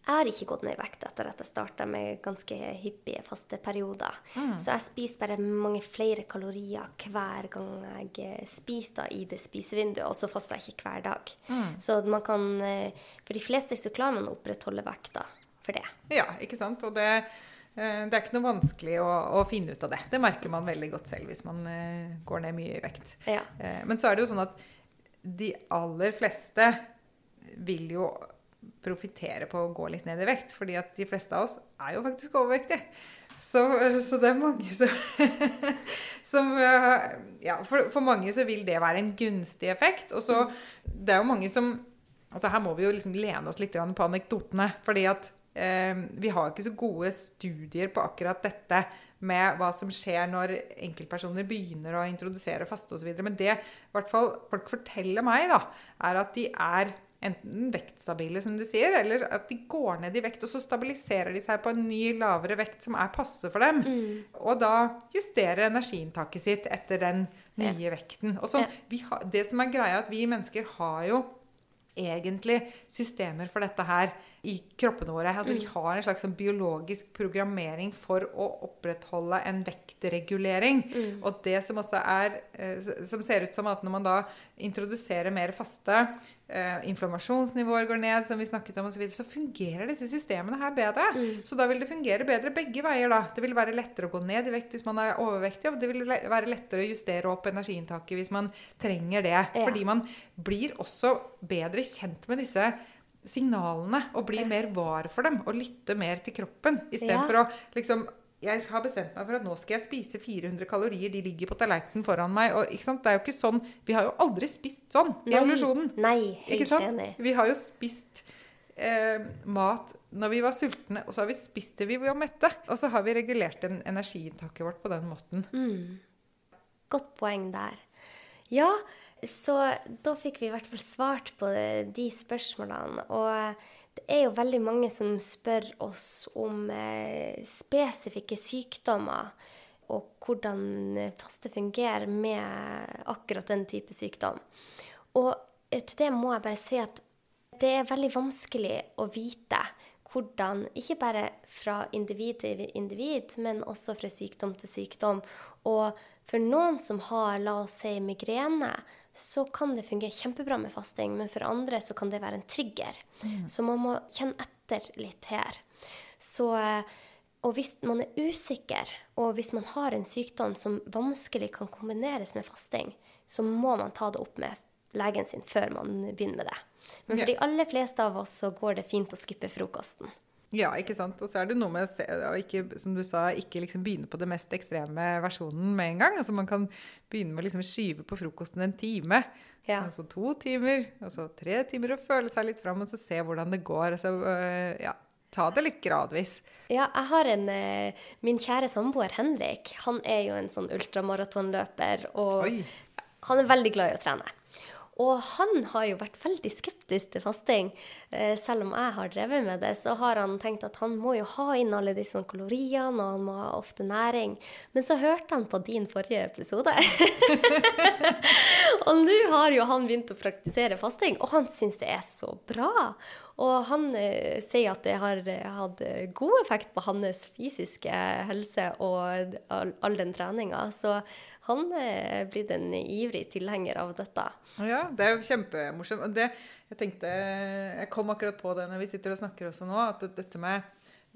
jeg har ikke gått ned i vekt etter at jeg starta med ganske hyppige faste perioder. Så jeg spiser bare mange flere kalorier hver gang jeg eh, spiser da, i det spisevinduet, og så faster jeg ikke hver dag. Så man kan eh, For de fleste så klarer man å opprettholde vekta for det. ja, ikke sant? Og det, det er ikke noe vanskelig å, å finne ut av det. Det merker man veldig godt selv hvis man eh, går ned mye i vekt. Ja. Eh, Men så er det jo sånn at de aller fleste vil jo profitere på å gå litt ned i vekt, fordi at de fleste av oss er jo faktisk overvektige. Så, så det er mange som, som eh, Ja, for, for mange så vil det være en gunstig effekt. Og så Det er jo mange som Altså her må vi jo liksom lene oss litt på anekdotene. fordi at eh, vi har ikke så gode studier på akkurat dette med hva som skjer når enkeltpersoner begynner å introdusere faste osv. Men det i hvert fall folk forteller meg, da, er at de er enten vektstabile, som du sier, eller at de går ned i vekt, og så stabiliserer de seg på en ny, lavere vekt som er passe for dem. Og da justerer energiinntaket sitt etter den nye vekten. Og så, Ja. vi har, det som er greia, at vi mennesker har jo egentlig systemer for dette her i kroppene våre. Altså, Vi har en slags sånn biologisk programmering for å opprettholde en vektregulering. Og det som også er eh, Som ser ut som at når man da introduserer mer faste, eh, inflammasjonsnivåer går ned, som vi snakket om, og så, videre, så fungerer disse systemene her bedre. Så da vil det fungere bedre begge veier. da. Det vil være lettere å gå ned i vekt hvis man er overvektig, og det vil være lettere å justere opp energiinntaket hvis man trenger det. Ja. Fordi man blir også bedre kjent med disse signalene og bli mer var for dem og lytte mer til kroppen istedenfor Ja. å liksom jeg har bestemt meg for at nå skal jeg spise 400 kalorier. De ligger på tallerkenen foran meg. Og, ikke sant? Det er jo ikke sånn, Vi har jo aldri spist sånn i evolusjonen. Nei, helt enig. Vi har jo spist eh, mat når vi var sultne, og så har vi spist det vi var mette. Og så har vi regulert en energiinntaket vårt på den måten. Godt poeng der. Ja, så da fikk vi i hvert fall svart på de spørsmålene. Og det er jo veldig mange som spør oss om eh, spesifikke sykdommer, og hvordan faste fungerer med akkurat den type sykdom. Og til det må jeg bare si at det er veldig vanskelig å vite hvordan, ikke bare fra individ til individ, men også fra sykdom til sykdom. Og for noen som har, la oss si, migrene, så kan det fungere kjempebra med fasting, men for andre så kan det være en trigger. Så man må kjenne etter litt her. Så, eh, og hvis man er usikker, og hvis man har en sykdom som vanskelig kan kombineres med fasting, så må man ta det opp med legen sin før man begynner med det. Men for de aller fleste av oss så går det fint å skippe frokosten. Ja, ikke sant. Og så er det noe med å ikke, som du sa, ikke liksom begynne på det mest ekstreme versjonen med en gang. Altså Man kan begynne med å liksom skyve på frokosten en time. Ja. Altså to timer, og så tre timer, og føle seg litt fram og så se hvordan det går. Altså, øh, ja, ta det litt gradvis. Ja, jeg har en eh, Min kjære samboer Henrik, han er jo en sånn ultramaratonløper, og Oi. han er veldig glad i å trene. Og han har jo vært veldig skeptisk til fasting. Eh, selv om jeg har drevet med det, så har han tenkt at han må jo ha inn alle disse kaloriene, og han må ha ofte næring. Men så hørte han på din forrige episode. og nå har jo han begynt å praktisere fasting, og han syns det er så bra. Og han eh, sier at det har eh, hatt god effekt på hans fysiske helse og all, all den treninga. Så han er blitt en ivrig tilhenger av dette. Ja, det er jo kjempemorsomt. Det, jeg tenkte, jeg kom akkurat på det når vi sitter og snakker også nå, at dette med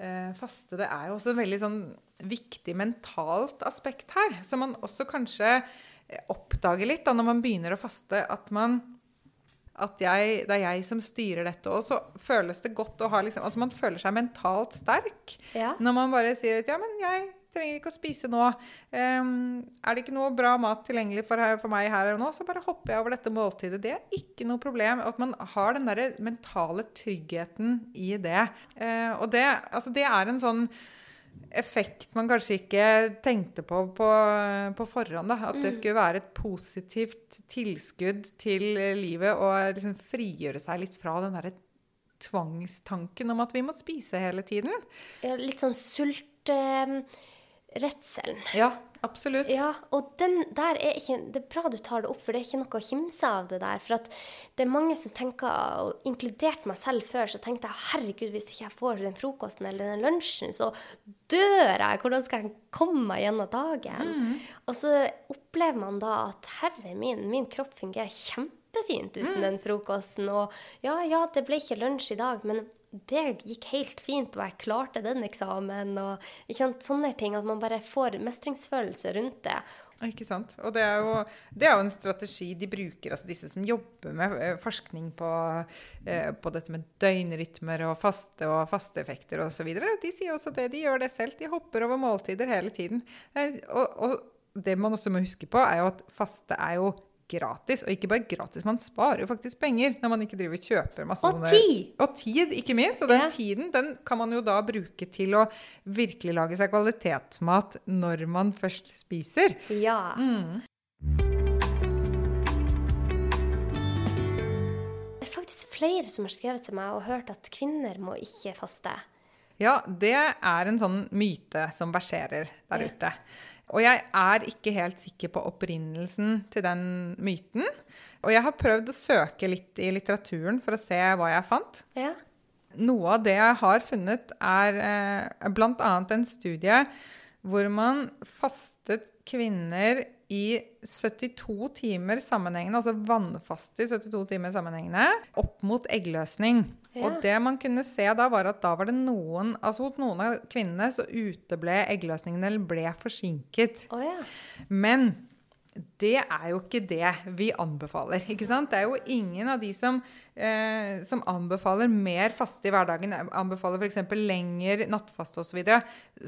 eh, faste, det er jo også et veldig sånn viktig mentalt aspekt her. Som man også kanskje eh, oppdager litt da når man begynner å faste, at man at jeg, det er jeg som styrer dette. Og så føles det godt å ha liksom, altså Man føler seg mentalt sterk Ja. når man bare sier at ja, men jeg trenger ikke å spise nå. Um, er det ikke noe bra mat tilgjengelig for, her, for, meg her og nå, så bare hopper jeg over dette måltidet. Det er ikke noe problem. At man har den der mentale tryggheten i det. Uh, og det, altså det er en sånn effekt man kanskje ikke tenkte på på, på forhånd. Da. At det mm. skulle være et positivt tilskudd til livet og liksom frigjøre seg litt fra den derre tvangstanken om at vi må spise hele tiden. Litt sånn sultredselen. Uh, ja, Absolutt. Ja, og den der er ikke Det er bra du tar det opp, for det er ikke noe å kimse av det der. For det er mange som tenker, og inkludert meg selv før, så tenkte jeg herregud, hvis ikke jeg får den frokosten eller den lunsjen, så dør jeg. Hvordan skal jeg komme meg gjennom dagen? Mm. Og så opplever man da at herre min, min kropp fungerer kjempefint uten mm. den frokosten. Og ja, ja, det ble ikke lunsj i dag, men det gikk helt fint, og jeg klarte den eksamen. og sant, Sånne ting. At man bare får mestringsfølelse rundt det. Ikke sant. Og det er, jo, det er jo en strategi de bruker, altså disse som jobber med eh, forskning på, eh, på dette med døgnrytmer og faste og fasteeffekter osv. De sier også det. De gjør det selv. De hopper over måltider hele tiden. Og, og det man også må huske på, er jo at faste er jo gratis. Og ikke bare gratis, man sparer jo faktisk penger når man ikke driver og kjøper masse Og tid! Og tid, ikke minst. Og den ja. tiden den kan man jo da bruke til å virkelig lage seg kvalitetsmat når man først spiser. Ja. Mm. Det er faktisk flere som har skrevet til meg og hørt at kvinner må ikke faste. Ja, det er en sånn myte som verserer der ja. ute. Og jeg er ikke helt sikker på opprinnelsen til den myten. Og jeg har prøvd å søke litt i litteraturen for å se hva jeg fant. Ja. Noe av det jeg har funnet, er eh, bl.a. en studie hvor man fastet kvinner i 72 timer sammenhengende, altså vannfaste i 72 timer sammenhengende, opp mot eggløsning. Ja. Og det man kunne se da, var at da var det noen altså hos noen av kvinnene så uteble eggløsningen eller ble forsinket. Oh, ja. Men det er jo ikke det vi anbefaler. ikke sant? Det er jo ingen av de som, eh, som anbefaler mer faste i hverdagen, anbefaler f.eks. lengre nattfaste osv.,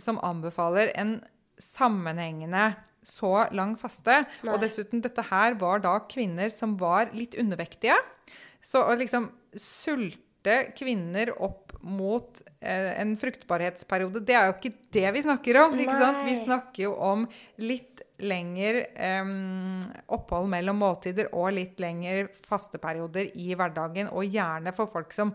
som anbefaler en sammenhengende så lang faste. Nei. Og dessuten, dette her var da kvinner som var litt undervektige. Så å liksom sulte kvinner opp mot eh, en fruktbarhetsperiode, det er jo ikke det vi snakker om. ikke sant? Vi snakker jo om litt lengre eh, opphold mellom måltider og litt lengre fasteperioder i hverdagen. Og gjerne for folk som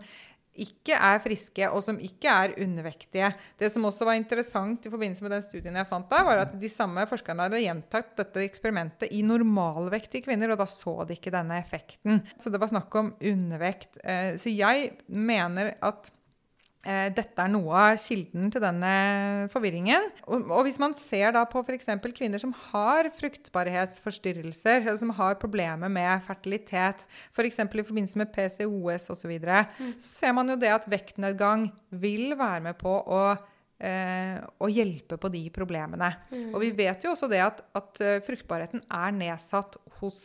ikke er friske, og som ikke er undervektige. Det som også var interessant i forbindelse med den studien jeg fant da, var at de samme forskerne hadde gjentatt dette eksperimentet i normalvektige kvinner, og da så de ikke denne effekten. Så det var snakk om undervekt. Eh, så jeg mener at dette er noe av kilden til denne forvirringen. Og, og hvis man ser da på f.eks. kvinner som har fruktbarhetsforstyrrelser, som har problemer med fertilitet, f.eks. For i forbindelse med PCOS osv., så, videre, mm. så ser man jo det at vektnedgang vil være med på å eh, å hjelpe på de problemene. Mm. Og vi vet jo også det at, at uh, fruktbarheten er nedsatt hos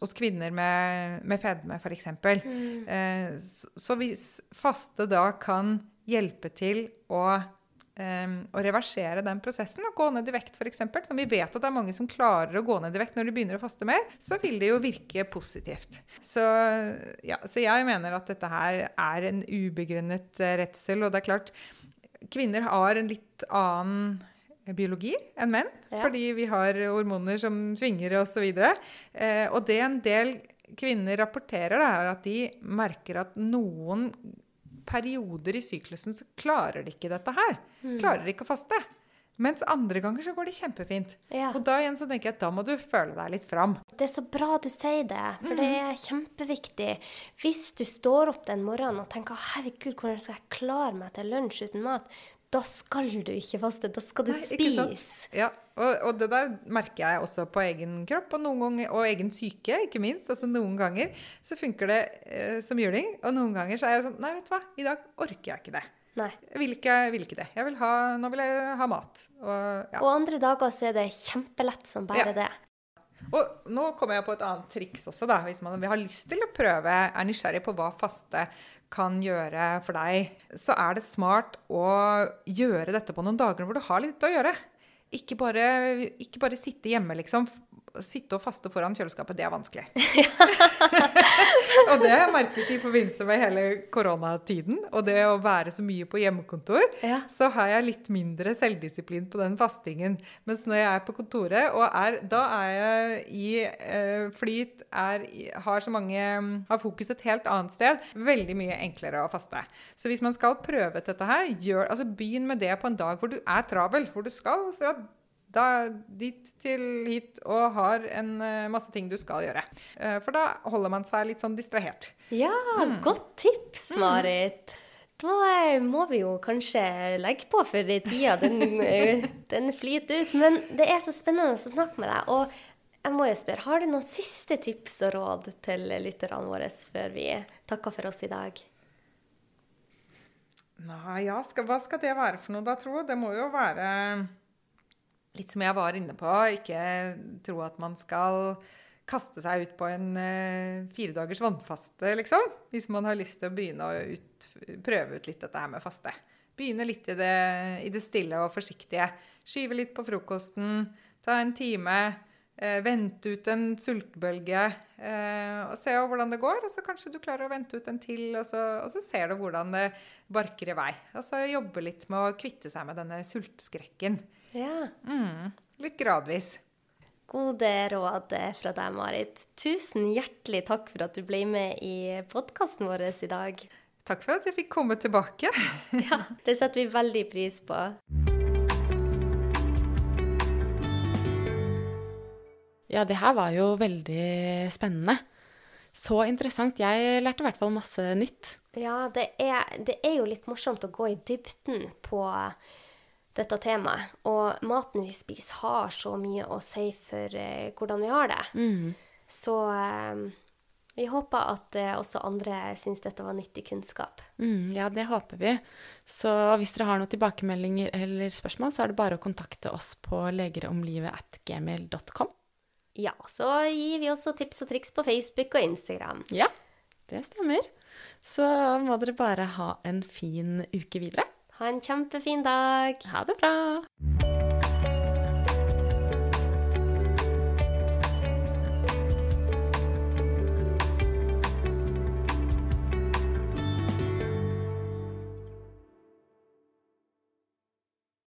hos kvinner med, med fedme, f.eks. Mm. Eh, så, så, hvis faste da kan hjelpe til å, eh, å reversere den prosessen og gå ned i vekt, f.eks., som vi vet at det er mange som klarer å gå ned i vekt når de begynner å faste mer, så vil det jo virke positivt. Så, ja, så jeg mener at dette her er en ubegrunnet eh, redsel. Og det er klart, kvinner har en litt annen biologi enn menn. Ja. Fordi vi har hormoner som svinger osv. Og, eh, og det en del kvinner rapporterer, da, er at de merker at noen perioder i syklusen så klarer de ikke dette her. Mm. Klarer de ikke å faste. Mens andre ganger så går det kjempefint. Ja. Og da igjen så tenker jeg at da må du føle deg litt fram. Det er så bra du sier det, for mm. det er kjempeviktig. Hvis du står opp den morgenen og tenker 'herregud, hvordan skal jeg klare meg til lunsj uten mat', da skal du ikke faste. Da skal du Nei, spise. Ja, og, og, det der merker jeg også på egen kropp og, ganger, og egen syke, ikke minst. Altså Noen ganger så funker det eh, som juling, og noen ganger så er jeg sånn Nei, vet du hva, i dag orker jeg ikke det. Nei. Jeg vil ikke, vil ikke det. Vil ha, nå vil jeg ha mat. Og, ja. og, andre dager så er det kjempelett som bare ja. det. Og nå kommer jeg på et annet triks også, da. Hvis man har lyst til å prøve, er nysgjerrig på hva faste kan gjøre for deg, så er det smart å gjøre dette på noen dager hvor du har litt å gjøre. ikke bare, ikke bare sitte hjemme, liksom. Sitte og faste foran kjøleskapet, det er vanskelig. og det har jeg merket i forbindelse med hele koronatiden. Og det å være så mye på hjemmekontor, Ja. så har jeg litt mindre selvdisiplin på den fastingen. Mens når jeg er på kontoret, og er, da er jeg i eh, flyt, er, har så mange Har fokus et helt annet sted. Veldig mye enklere å faste. Så hvis man skal prøve ut dette her, gjør, altså begynn med det på en dag hvor du er travel. Hvor du skal fra da, dit til hit og har en eh, masse ting du skal gjøre. Eh, for da holder man seg litt sånn distrahert. Ja, godt tips, Marit. Da eh, må vi jo kanskje legge på for tida. Den, den flyter ut. Men det er så spennende å snakke med deg. Og jeg må jo spørre, har du noen siste tips og råd til lytterne våre før vi takker for oss i dag? Nei, ja, skal, hva skal det være for noe da, tro? Det må jo være litt som jeg var inne på. Ikke tro at man skal kaste seg ut på en eh, fire dagers vannfaste, liksom. Hvis man har lyst til å begynne å ut, prøve ut litt dette her med faste. Begynne litt i det, i det stille og forsiktige. Skyve litt på frokosten. Ta en time. Eh, vente ut en sultbølge. Eh, og se hvordan det går. Og så kanskje du klarer å vente ut en til, og så, og så ser du hvordan det barker i vei. Og så jobbe litt med å kvitte seg med denne sultskrekken. Ja. Mm, litt gradvis. Gode råd fra deg, Marit. Tusen hjertelig takk for at du ble med i podkasten vår i dag. Takk for at jeg fikk komme tilbake. Ja, det setter vi veldig pris på. Ja, det her var jo veldig spennende. Så interessant. Jeg lærte i hvert fall masse nytt. Ja, det er, det er jo litt morsomt å gå i dybden på dette temaet. Og maten vi spiser, har så mye å si for eh, hvordan vi har det. Så eh, vi håper at eh, også andre syns dette var nyttig kunnskap. Mm, ja, det håper vi. Så hvis dere har noen tilbakemeldinger eller spørsmål, så er det bare å kontakte oss på legeromlivet.gmail.com. Ja, så gir vi også tips og triks på Facebook og Instagram. Ja, det stemmer. Så må dere bare ha en fin uke videre. Ha en kjempefin dag. Ha det bra!